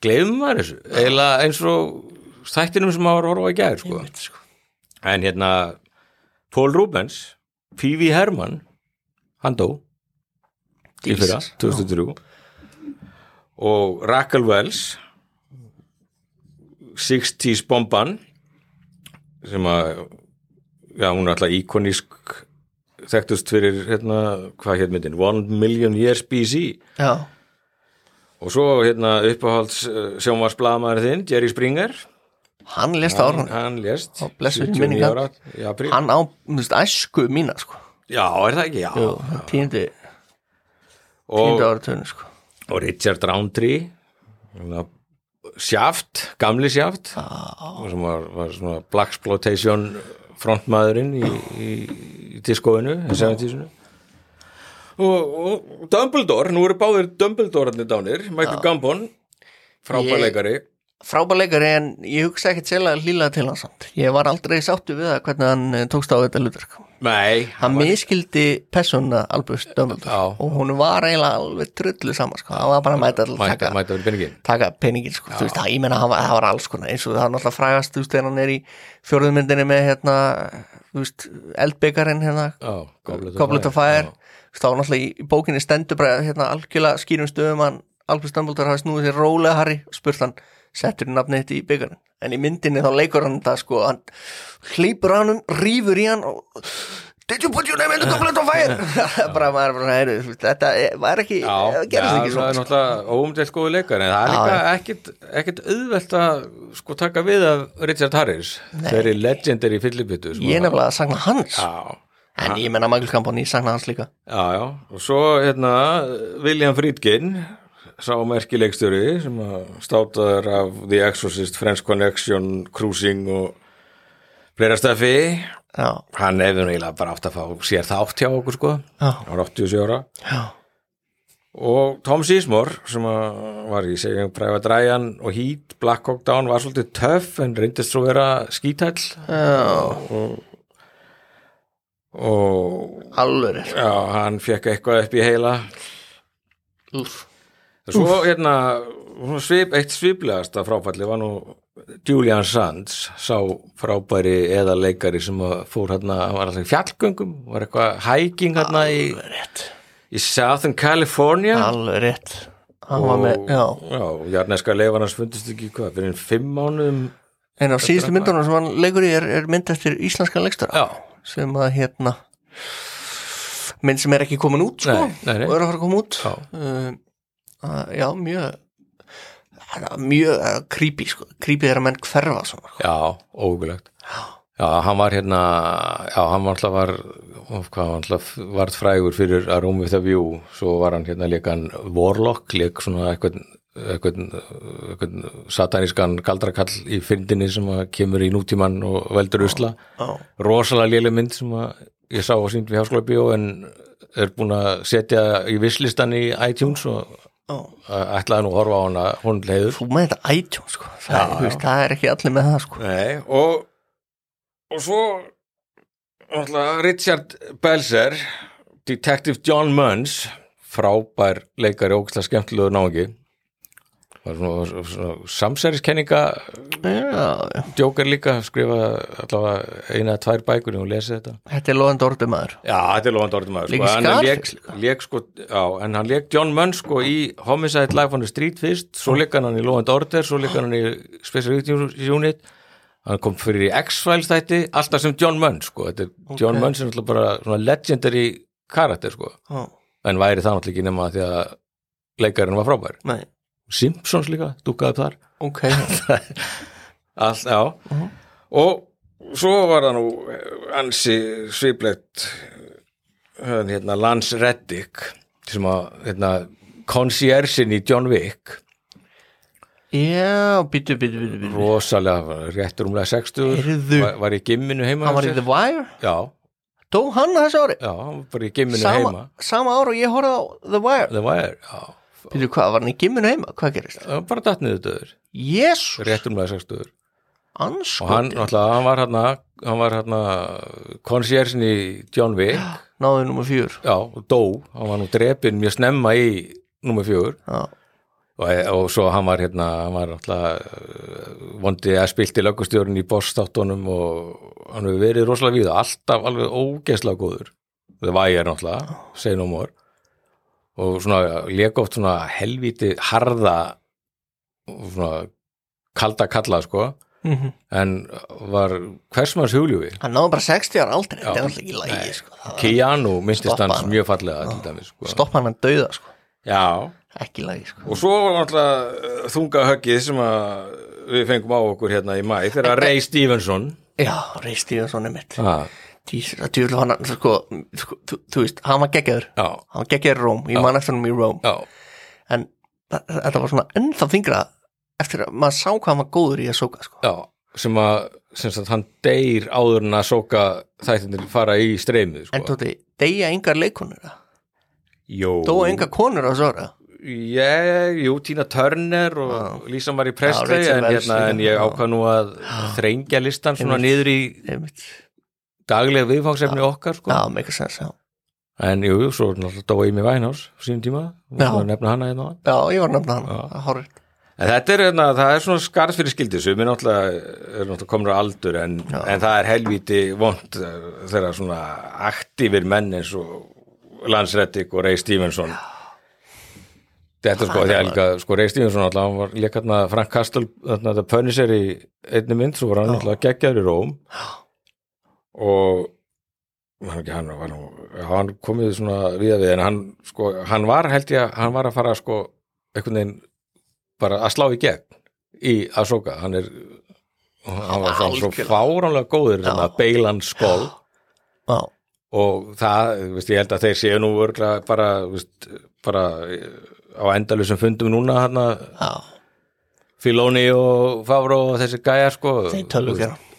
gleymum maður þessu, eiginlega eins og þættinum sem maður horfa í gær sko. Sko. en hérna Paul Rubens P.V. Herman hann dó í fyrra, Jesus. 2003 og Raquel Wells 60s bomban sem að já, hún er alltaf íkonísk þekktust fyrir hérna, hvað hér myndin? One Million Years BC Já, og svo hérna uppáhalds uh, sjónvarsbladamaður þinn, Jerry Springer. Hann lést á hann, blessuð 79 minning ára. Hann á, þú veist, æsku mína sko. Já, er það ekki, já. Jú, tíundi, og, tíundi áratöðinu sko og Richard Roundtree Shaft, gamli Shaft sem var, var svona Blaxploitation frontmaðurinn í, í, í diskóinu, í 70-sinu og, og Dumbledore, nú eru báðir Dumbledore-arnir dánir, Michael Gambon frábæleikari frábæleikari en ég hugsa ekkert sérlega hlýlega til hans samt. ég var aldrei sáttu við það hvernig hann eh, tókst á þetta hlutverk Nei, hann miskildi persóna Albus Dumbledore og hún var eiginlega alveg trullu saman sko. hann var bara að mæta mæta, taka, mæta peningin taka peningin sko. veist, það, ég menna það var, var alls konar eins og það er náttúrulega frægast þú veist, þegar hann er í fjórðumyndinni með hérna, veist, eldbyggarinn hérna, Goblet of Fire. Þá var náttúrulega í, bókinni stendur bara hérna algjörlega skýrum stöðum að Albus Dumbledore hafi snúið sér rólega Harry og spurt hann, settur í nafnið þetta í byggarinn en í myndinni þá leikur hann þetta sko, hann hleypur hann um, rýfur í hann og Did you put your name in the Goblet of Fire? bara maður bara, heyru, þú veist, þetta er- var ekki, það já, gerðist ekki það er svona sko. náttúrulega óumdelt góðu leikar en það er ekkit, ekkit auðvelt að sko taka við af Richard Harris þeirri legendary fyllibittu sko. Ég er nefnilega að sagna hans. Já, en ég menna Michael Campon, ég sagna hans líka. Já, já. Og svo hérna William Friedkin sá merkileikstjóri sem að státaður af The Exorcist, French Connection Cruising og fleira stöfi Já, hann hefði eiginlega bara átt að fá sér þátt hjá okkur sko. Var 87 ára. Já. Og Tom Sismore sem var í segjum Private Ryan og Heat, Black Hawk Down var svolítið töff en reyndist svo vera skítæll Já, og alveg hann fekk eitthvað upp í heila. Úff. Svo hérna svip, eitt sviplegasta fráfalli var nú Julian Sands sá frábæri eða leikari sem fór hérna, hann var alltaf í fjallgöngum var eitthvað hiking hérna í, í Southern California. Alveg rétt. Hann var með, já. já, jarneska leifarnas fundist ekki hvað, fyrir fimm mánuðum. En á síðustu myndunum sem hann leikur í er, er mynd eftir íslenskan leikstöra já, sem að hérna mynd sem er ekki komin út sko, Nei, nei, nei. og er að fara að koma út. Já. um, já, mjög mjög uh, creepy sko, creepy er að menn hverfa svona sko. já, ógulegt já, hann var hérna já, hann var alltaf var hvað, alltaf varð frægur fyrir að Room with a View, svo var hann hérna leikan Warlock, leik svona eitthvað eitthvað, eitthvað satanískan galdrakall í fyndinni sem kemur í nútíman og veldur usla. já, rosalega léleg mynd sem ég sá á sínd við háskóla bíó en er búin að setja í visslistan í iTunes og ætlaði nú að horfa á hana hún leiður þú með þetta iTunes sko. það, Já, er, veist, það er ekki allir með það sko. Nei, og og svo náttúrulega Richard Belzer Detective John Munns frábær leikari var svona, svona samsæriskenninga djókar líka skrifa allavega eina eða tvær bækur og lesi þetta. Þetta er loðan dórdu maður. Já, þetta er lofandi orðum maður Leik í sko, en hann lék sko, já, en hann lék John Munn sko í Homicide Life on the Street fyrst. Svo lék hann í Lofandi Order, svo lék hann í Special Victims Unit. Hann kom fyrir í X-Files þætti alltaf sem John Munn sko, þetta er John Munn sem er bara svona legendary karakter sko, já, en væri það náttúrulega ekki nema því að leikarinn var frábær. Nei, Simpsons líka, dúkaði upp þar. Ok. Allt, já. Og svo var það nú ansi sviplegt hérna Lance Reddick sem að hérna conciergein í John Wick. Já, byttu, byttu, byttu rosalega réttur umlega 60 Heyrðu. var, var í gimminu heima hann var í The. Wire? Já, dó hann að þessu ári? Já, hann var í gimminu sama, heima. sama ára og ég horfði á The Wire. Það var, já, Býtu hvað, var hann í gimminu heima? Hvað gerist? það var bara datt niður döður. Jésús, réttur umlega 60 og hann, náttúrulega, hann var hérna hann var hérna conciergein í John Wick. Náðu nummer fjör já, og dó, hann var nú drepinn mjög snemma í nummer fjögur. Já, og, og svo hann var hérna hann var alltaf vondi að spilti löggustjórn í bossstáttunum og hann hefur verið rosalega víða. Alltaf alveg ógeðslega góður. Það vægir náttúrulega, segir nú mór og svona lék oft svona helvíti harða svona kalda kalla sko Mhm. en var hversmanns hugljúfi hann náðu bara 60 ára aldrei Þetta er alltaf ekki lægi sko. Það var- Keanu minnstist hans mjög fallega sko. Stoppa hann að dauða sko. já, Ekki lægi sko. Og svo var náttúrulega þunga höggið sem að við fengum á okkur hérna í mæ þegar Ray Stevenson Já, Ray Stevenson er mitt ah, Djúlega hann sko, sko, þú, þú veist, hann var geggjaður. Já, Hann var geggjaður í Róm, ég man eftir hann í Róm. En þetta var svona ennþá þingra Eftir að maður sá hvað hann var góður í að sóka sko. já sem að sem sagt, hann deyr áður en að sóka þættinir fara í streymið sko. En tóti, deyja yngar leikonur eða? Jú. Dó enga konur á ára Ég, jú, Tina Turner og Lisa Marie Presley Rachel en, Weisz hérna, en ég ákvað nú að þrengja listan svona niður í. Daglega viðfangsefni okkar sko. Já, make sense, já. En jú, jú, svo er náttúrulega dó Amy Winehouse á sínum tíma, Já. nefna hana hérna. Já, ég var nefna hana, það hárið en þetta er, hérna, það er svona skarð fyrir skildi sem er náttúrulega, náttúrulega komur á aldur en, en það er helvíti vond eh, þegar svona aktífir menn eins og Lance Reddick og Ray Stevenson. Þetta sko, því að líka, sko, Ray Stevenson alltaf, hann var líka hérna Frank Castle, þarna þetta Punisher í einni mynd, svo var hann alltaf geggjaður í Róm og hann, hann, hann komið svona við að við, en hann, sko, hann var held ég, að- hann var að fara, sko, einhvern veginn bara að slá í gegn í Ahsoka, hann er hann var svona svo fáránlega góður, svona beilan skól Já, og það, veist, ég held að þeir séu nú örgla bara, veist, bara á endalusum fundum núna hérna, já, Filoni og Favro og þessi gæjar sko. Þeir tölvu gera já,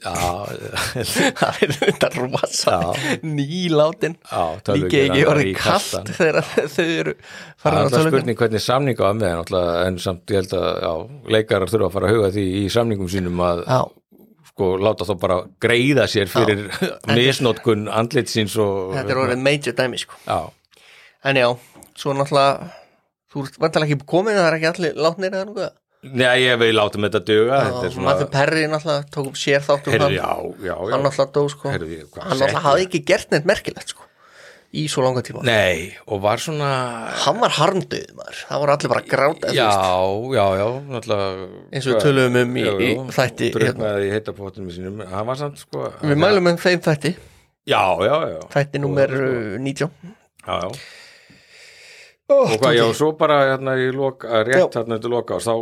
Það er þetta rosa nýlátin. Já Líki ekki orðið kast þegar þau eru Það farin er að alltaf tölvu spurning hvernig samninga með náttúrulega, en samt ég held að já, leikarar þurfa að fara að huga því í samningum sínum að Já, sko láta þá bara greiða sér fyrir misnótkun andlitsins og þetta er orðið major dæmi sko. Já, En já, svo náttúrulega Þú ert vantilega ekki komið, það er ekki allir látnir eða nokkuð Nei, ég vil láta með þetta svona, Matthew Perry náttúrulega tók upp sér þáttum hann. já, já, já. Hann náttúrulega dó sko. Heyrðu, hvað Hann náttúrulega hafði ekki gert neitt merkilegt sko Í svo langa tíma. Nei, og var svona Hann var harmdauð maður. Það voru allir bara gráta Já, já, já, náttúrulega Eins og við töluðum um í- jú, í þætti, hérna. Druknaði í heitapottunum sínum. Hann var samt sko Við mælum um þeim þætti. Já, já, já. Þætti uh, 19 Já, já Og hvað, já, svo bara hérna í loka, rétt hérna til loka þá,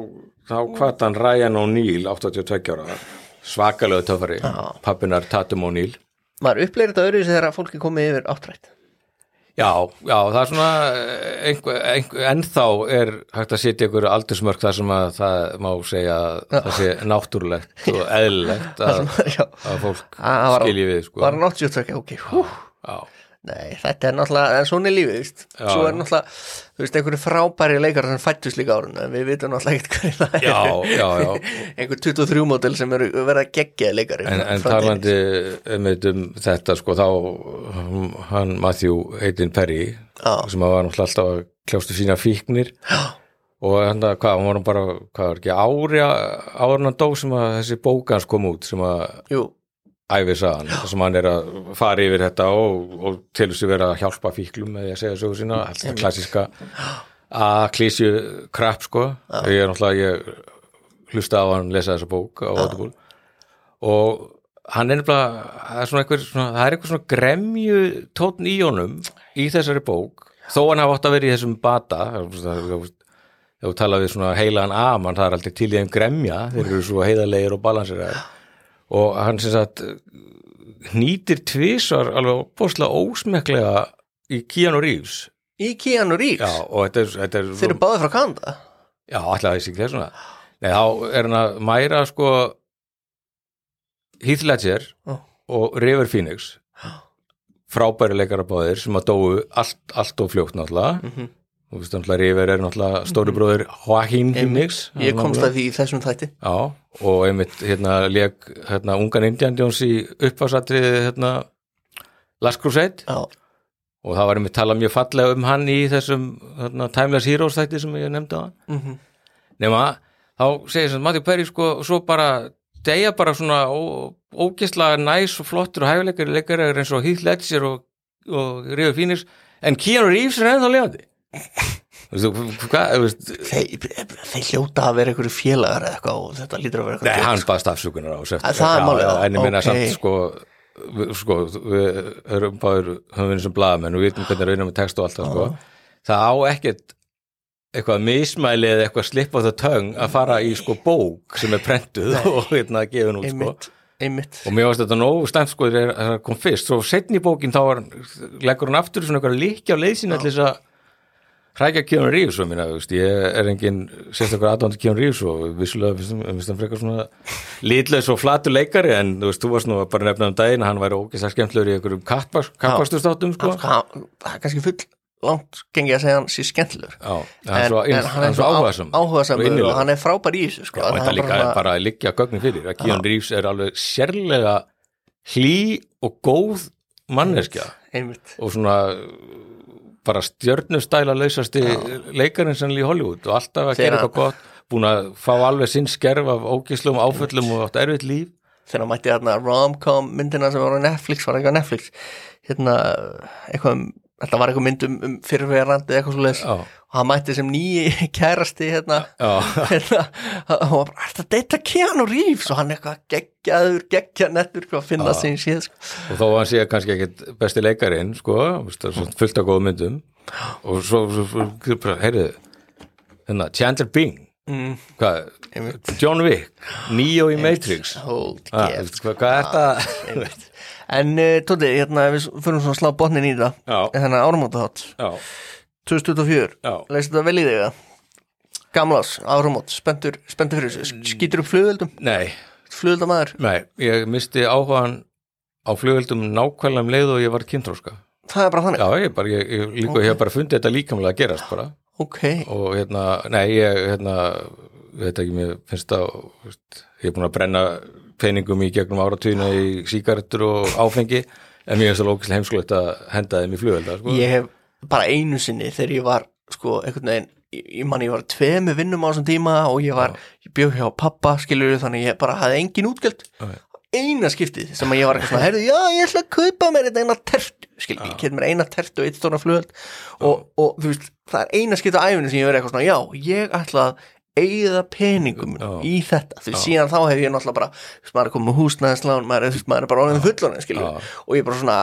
þá hvað hann Ryan O'Neill 82 ára, svakalega töfari. Pappinar Tatum O'Neill. Maður upplegir þetta öðru þegar fólk er komið yfir áttrætt? Já, já, það er svona einhver, einhver, ennþá er hægt að setja ykkur aldursmörk þar sem að það má segja að það sé náttúrulegt og eðlilegt að, Já, að fólk Það var- skilji við sko. var hann 82 ok, hú. Já, Nei, þetta er náttúrulega, en svona er lífið, víst Já, Svo er já. náttúrulega, þú veist, einhverju frábæri leikar sem fættust líka árun En við vitum náttúrulega ekkert hverju það já, er já, já. Einhver 23 mótil sem eru verða geggjaði leikari En, en frá talandi um þetta sko þá hann Matthew Hayden Perry Já. sem að var náttúrulega alltaf að kljástu sína fíknir já. og hann að hvað, hann var bara hvað var ekki ári en hann dó sem að þessi bókans kom út sem að Jú, æfi sagan sem hann er að fara yfir þetta og, og til þess að vera að hjálpa fíklum að segja sögur sína, alltaf klassiska að klísju krapp sko. Ég er náttúrulega ég hlusta á hann lesa þessa bók á Audible. Og hann er nefnilega það er svona einhver svona, það er einhver svona gremju tótn í honum í þessari bók. Þó hann hafa átt að vera í þessum bata ef þú tala við svona heilagan amann það er alltaf til í þeim gremja þeir eru svo heiðarlegir og balansir og hann sem sagt hnýtir tvisar alveg bóðslega ósmeklega í Keanu Reeves. Í Keanu Reeves? Já, og þetta er, þetta er Þeir eru báðið frá Kanada? Já, alltaf þessi ekki þessuna Nei, þá er hann að mæra sko Heath Ledger Já. og River Phoenix. Frábæri leikara báðir sem að dóu allt, allt og fljótt náttúrulega Mhm. þú veist náttúrulega River er náttúrulega stóri bróður Joaquin Phoenix. Ég komst að því í þessum þætti. Já, og einmitt hérna leik hérna ungan Indian Jones í uppásatriði hérna Last Crusade. Já, og það var einmitt talað mjög fallega um hann í þessum hérna, Timeless Heroes þætti sem ég nefndi á hann. Mhm, nema þá segir sem Matti Perry sko svo bara deyja bara svona ó, ógislega næs og flottur og hæfileikari leikari eins og Heath Ledger og, og Ríður Fínir en Keanu Reeves er ennþá lefandi Þeir, hljóta að vera einhverju félagar eða eitthvað og þetta lítur að vera Nei, eitthvað hann baðst afsökunar á. Að það er málið, En ég minna samt sko við, sko, erum báður höfum við sem blaðamenn og við vitum hvernig við text og allt það sko. Það á ekkert eitthvað mismæli eða eitthvað slip á það töng að fara í sko bók sem er prentuð og hérna gefin út sko. Einmitt, og mér varst þetta nógu stæmt sko þegar það kom fyrst. Svo setni í bókin þá var, leggur hann aftur svona eitthvað líkja á leiðsina til þess að hrækja Keanu Reeves og minna, ég er engin sérstaklega aðdóndi Keanu Reeves og vissulega finnst hann- frekar svona litlaus og flatur leikari en þú veist, þú varst nú bara að nefna um daginn hann væri ógeðslega skemmtlegur í einhverjum kappasturstátum sko. Það er kannski full langt gengi að segja hann sé er svo, en hann er svo áhugaðsam og hann er frábær í þessu sko. Já, þetta Það er líka bara, bara að liggja gögnin fyrir að Keanu Reeves er alveg sérlega hlý og góð manneskja. Einmitt. Og svona bara stjörnustæla lausasti leikarinn sannlega í Hollywood og alltaf að gera eitthvað gott búin að fá alveg sinn skerf af ógislum áföllum og átt erfitt líf. Þegar hann mætti hérna rom-com myndina sem var á Netflix, var eitthvað á Netflix hérna, eitthvað um þetta var eitthvað mynd um, um fyrirverandi eitthvað svo leis Já, og hann mætti sem nýji kærasti hérna, hérna og var bara, þetta deyta Keanu Reeves? Og hann eitthvað geggjaður, geggjanettur hvað að finna Já. sín síð sko. og þó að hann sé kannski ekkit besti leikarinn sko, fullt af góðum myndum. Og svo, svo, svo, heyrðu hérna, Chandler Bing. Mm, hvað, John Wick Neo í Matrix. Ah, hvað, er þetta en uh, Tóti, hérna við fyrir svona að slá botnin í það. Já, hérna áramóta þátt já, 2024, já. Leist þetta vel í þig eða? gamlas, áramót, spenntur spenntur fyrir þessu, skýtur upp flugöldum nei, flugöldamaður, nei, ég misti áhugan á flugveldum nákvæmlega um leið og ég var kynþróska það er bara þannig? Já, ég, bara, ég, ég, líka, ég hef bara fundið þetta líkamlega að gerast bara. Ok, og hérna, nei, ég hérna, veit ekki, mér finnst það veist, ég er búin að brenna peningum í gegnum áratvíðina í sígarettur og áfengi, en mér finnst það lókislega heimskulegt að henda þeim í flugvelda sko. ég hef bara einu sinni þegar ég var sko einhvern veginn ég, man ég var tvemi vinnum á þessum tíma og ég var, ég bjóð hjá pappa skilur þannig ég bara hafði engin útgjöld. Já. eina skiptið sem að ég var eitthvað svona heyrðu, já ég ætla að kaupa mér eina tertu. Skilur, ég get mér eina tertu og eitt stóna flugöld og, og þú veist, það er eina skiptið á æfinu sem ég verið eitthvað svona, já, ég ætla að eigða peningum Já. í þetta. Því síðan þá hef ég náttúrulega bara maður er komið húsnæðislán, maður er, maður er bara orðin skilur, Já. og ég bara svona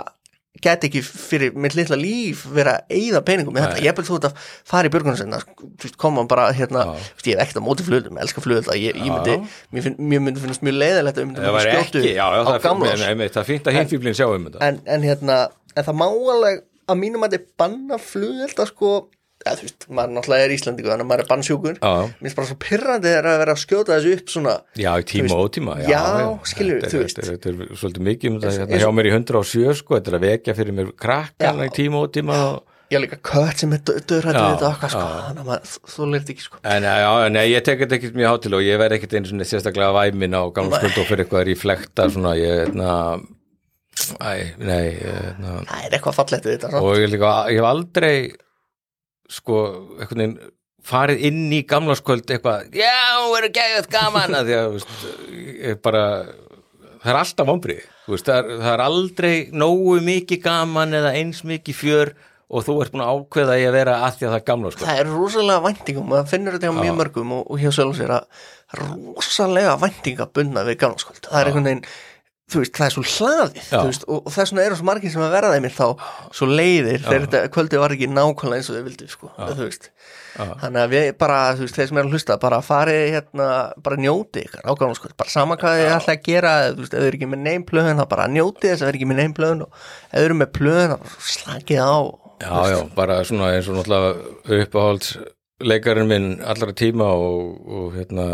get ekki fyrir mitt litla líf vera eyða peningum með þetta, ég vil þú ert að fara í veist, koma bara hérna, ég hef ekkert á móti flugöldum, elska flugölda, ég, ég myndi mér, finn, mér myndi finnast mjög leiðilegt að ekki, já, já, á er, gamlás það er fínt að hinfíblin sjá um þetta. en, en hérna, en það má alveg að mínum að þetta banna flugölda sko, eða þú veist, maður náttúrulega er Íslandingu þannig að maður er bannsjúkur. Já, mér finnst bara svo pyrrandi þegar að vera að skjóta þessu upp svona, já, tíma og ótíma já, skilur, þetta, þú veist. þetta, er- svolítið mikið um þetta hérna, hjá mér í 107 sko, þetta er að vekja fyrir mér krakkana Já. í tíma og ótíma og ég líka kött sem er döðrættu Já, við þetta okkar sko, já. þannig að þú lirði ekki sko. En já, nei, ég tek þetta ekkert mjög hátil og ég verð ekkert einu svona sérstaklega væmin á gamla skuld og fyrir eitthvað er í flekta svona, ég, na, æ, nei, ég, na, það er eitthvað fallegt við þetta og ég, líka, ég hef aldrei, sko, einhvern veginn farið inn í gamla skuld eitthvað, já, verður gæðið gaman að því að, veist, bara, það er alltaf veist, það er, það er aldrei nógu mikið gaman eða eins mikið fjör og þú ert búin að ákveða í að vera að því að það er gamla skuld. það er rosalega væntingum maður finnur þetta hjá mjög mörgum og, og hjá sjálf sér að rosalega væntinga bunna við gamlaskvöld það er einhvern veginn þú veist, það er svo hlaðið Já. veist, og, og þess vegna eru svo margir sem að verða þeim þá svo leiðir þegar þetta kvöldi var ekki nákvæmlega eins og þau vildu sko, Já. þannig að við bara, þú veist, þeir sem er að hlusta bara farið hérna, bara njóti ykkar á gamlaskvöld, bara sama hvað þið ætla að gera þú veist, ef þið eru ekki með neymplöðun þá bara njóti þess að þið eru ekki með neymplöðun og ef þið eru með plöðun þá slakið á Já, já, bara svona eins og náttúrulega uppáhalds leikarinn minn allra tíma og, og hérna,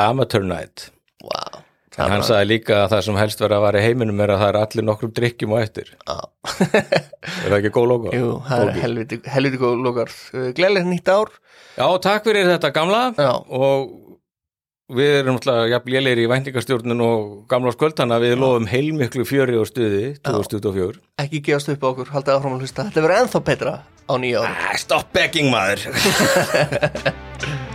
Amateur Night. Wow. en hann sagði líka að það sem helst verið að vara í heiminum er að það er allir nokkrum drikkjum og eftir. Já. er það ekki góð logo? Jú, það er helviti, helviti góð lókar Gleðilegt nýtt ár. Já, takk fyrir þetta gamla. Já. og við erum náttúrulega jafn lélegir í væntingastjórnun og gamla skvöld þannig að við lofum heilmiklu fjöri og stuði 2024 Ekki gefast upp á okkur, haldið áfram að hlusta. Þetta verður ennþá betra á nýja ári ah, Stop begging maður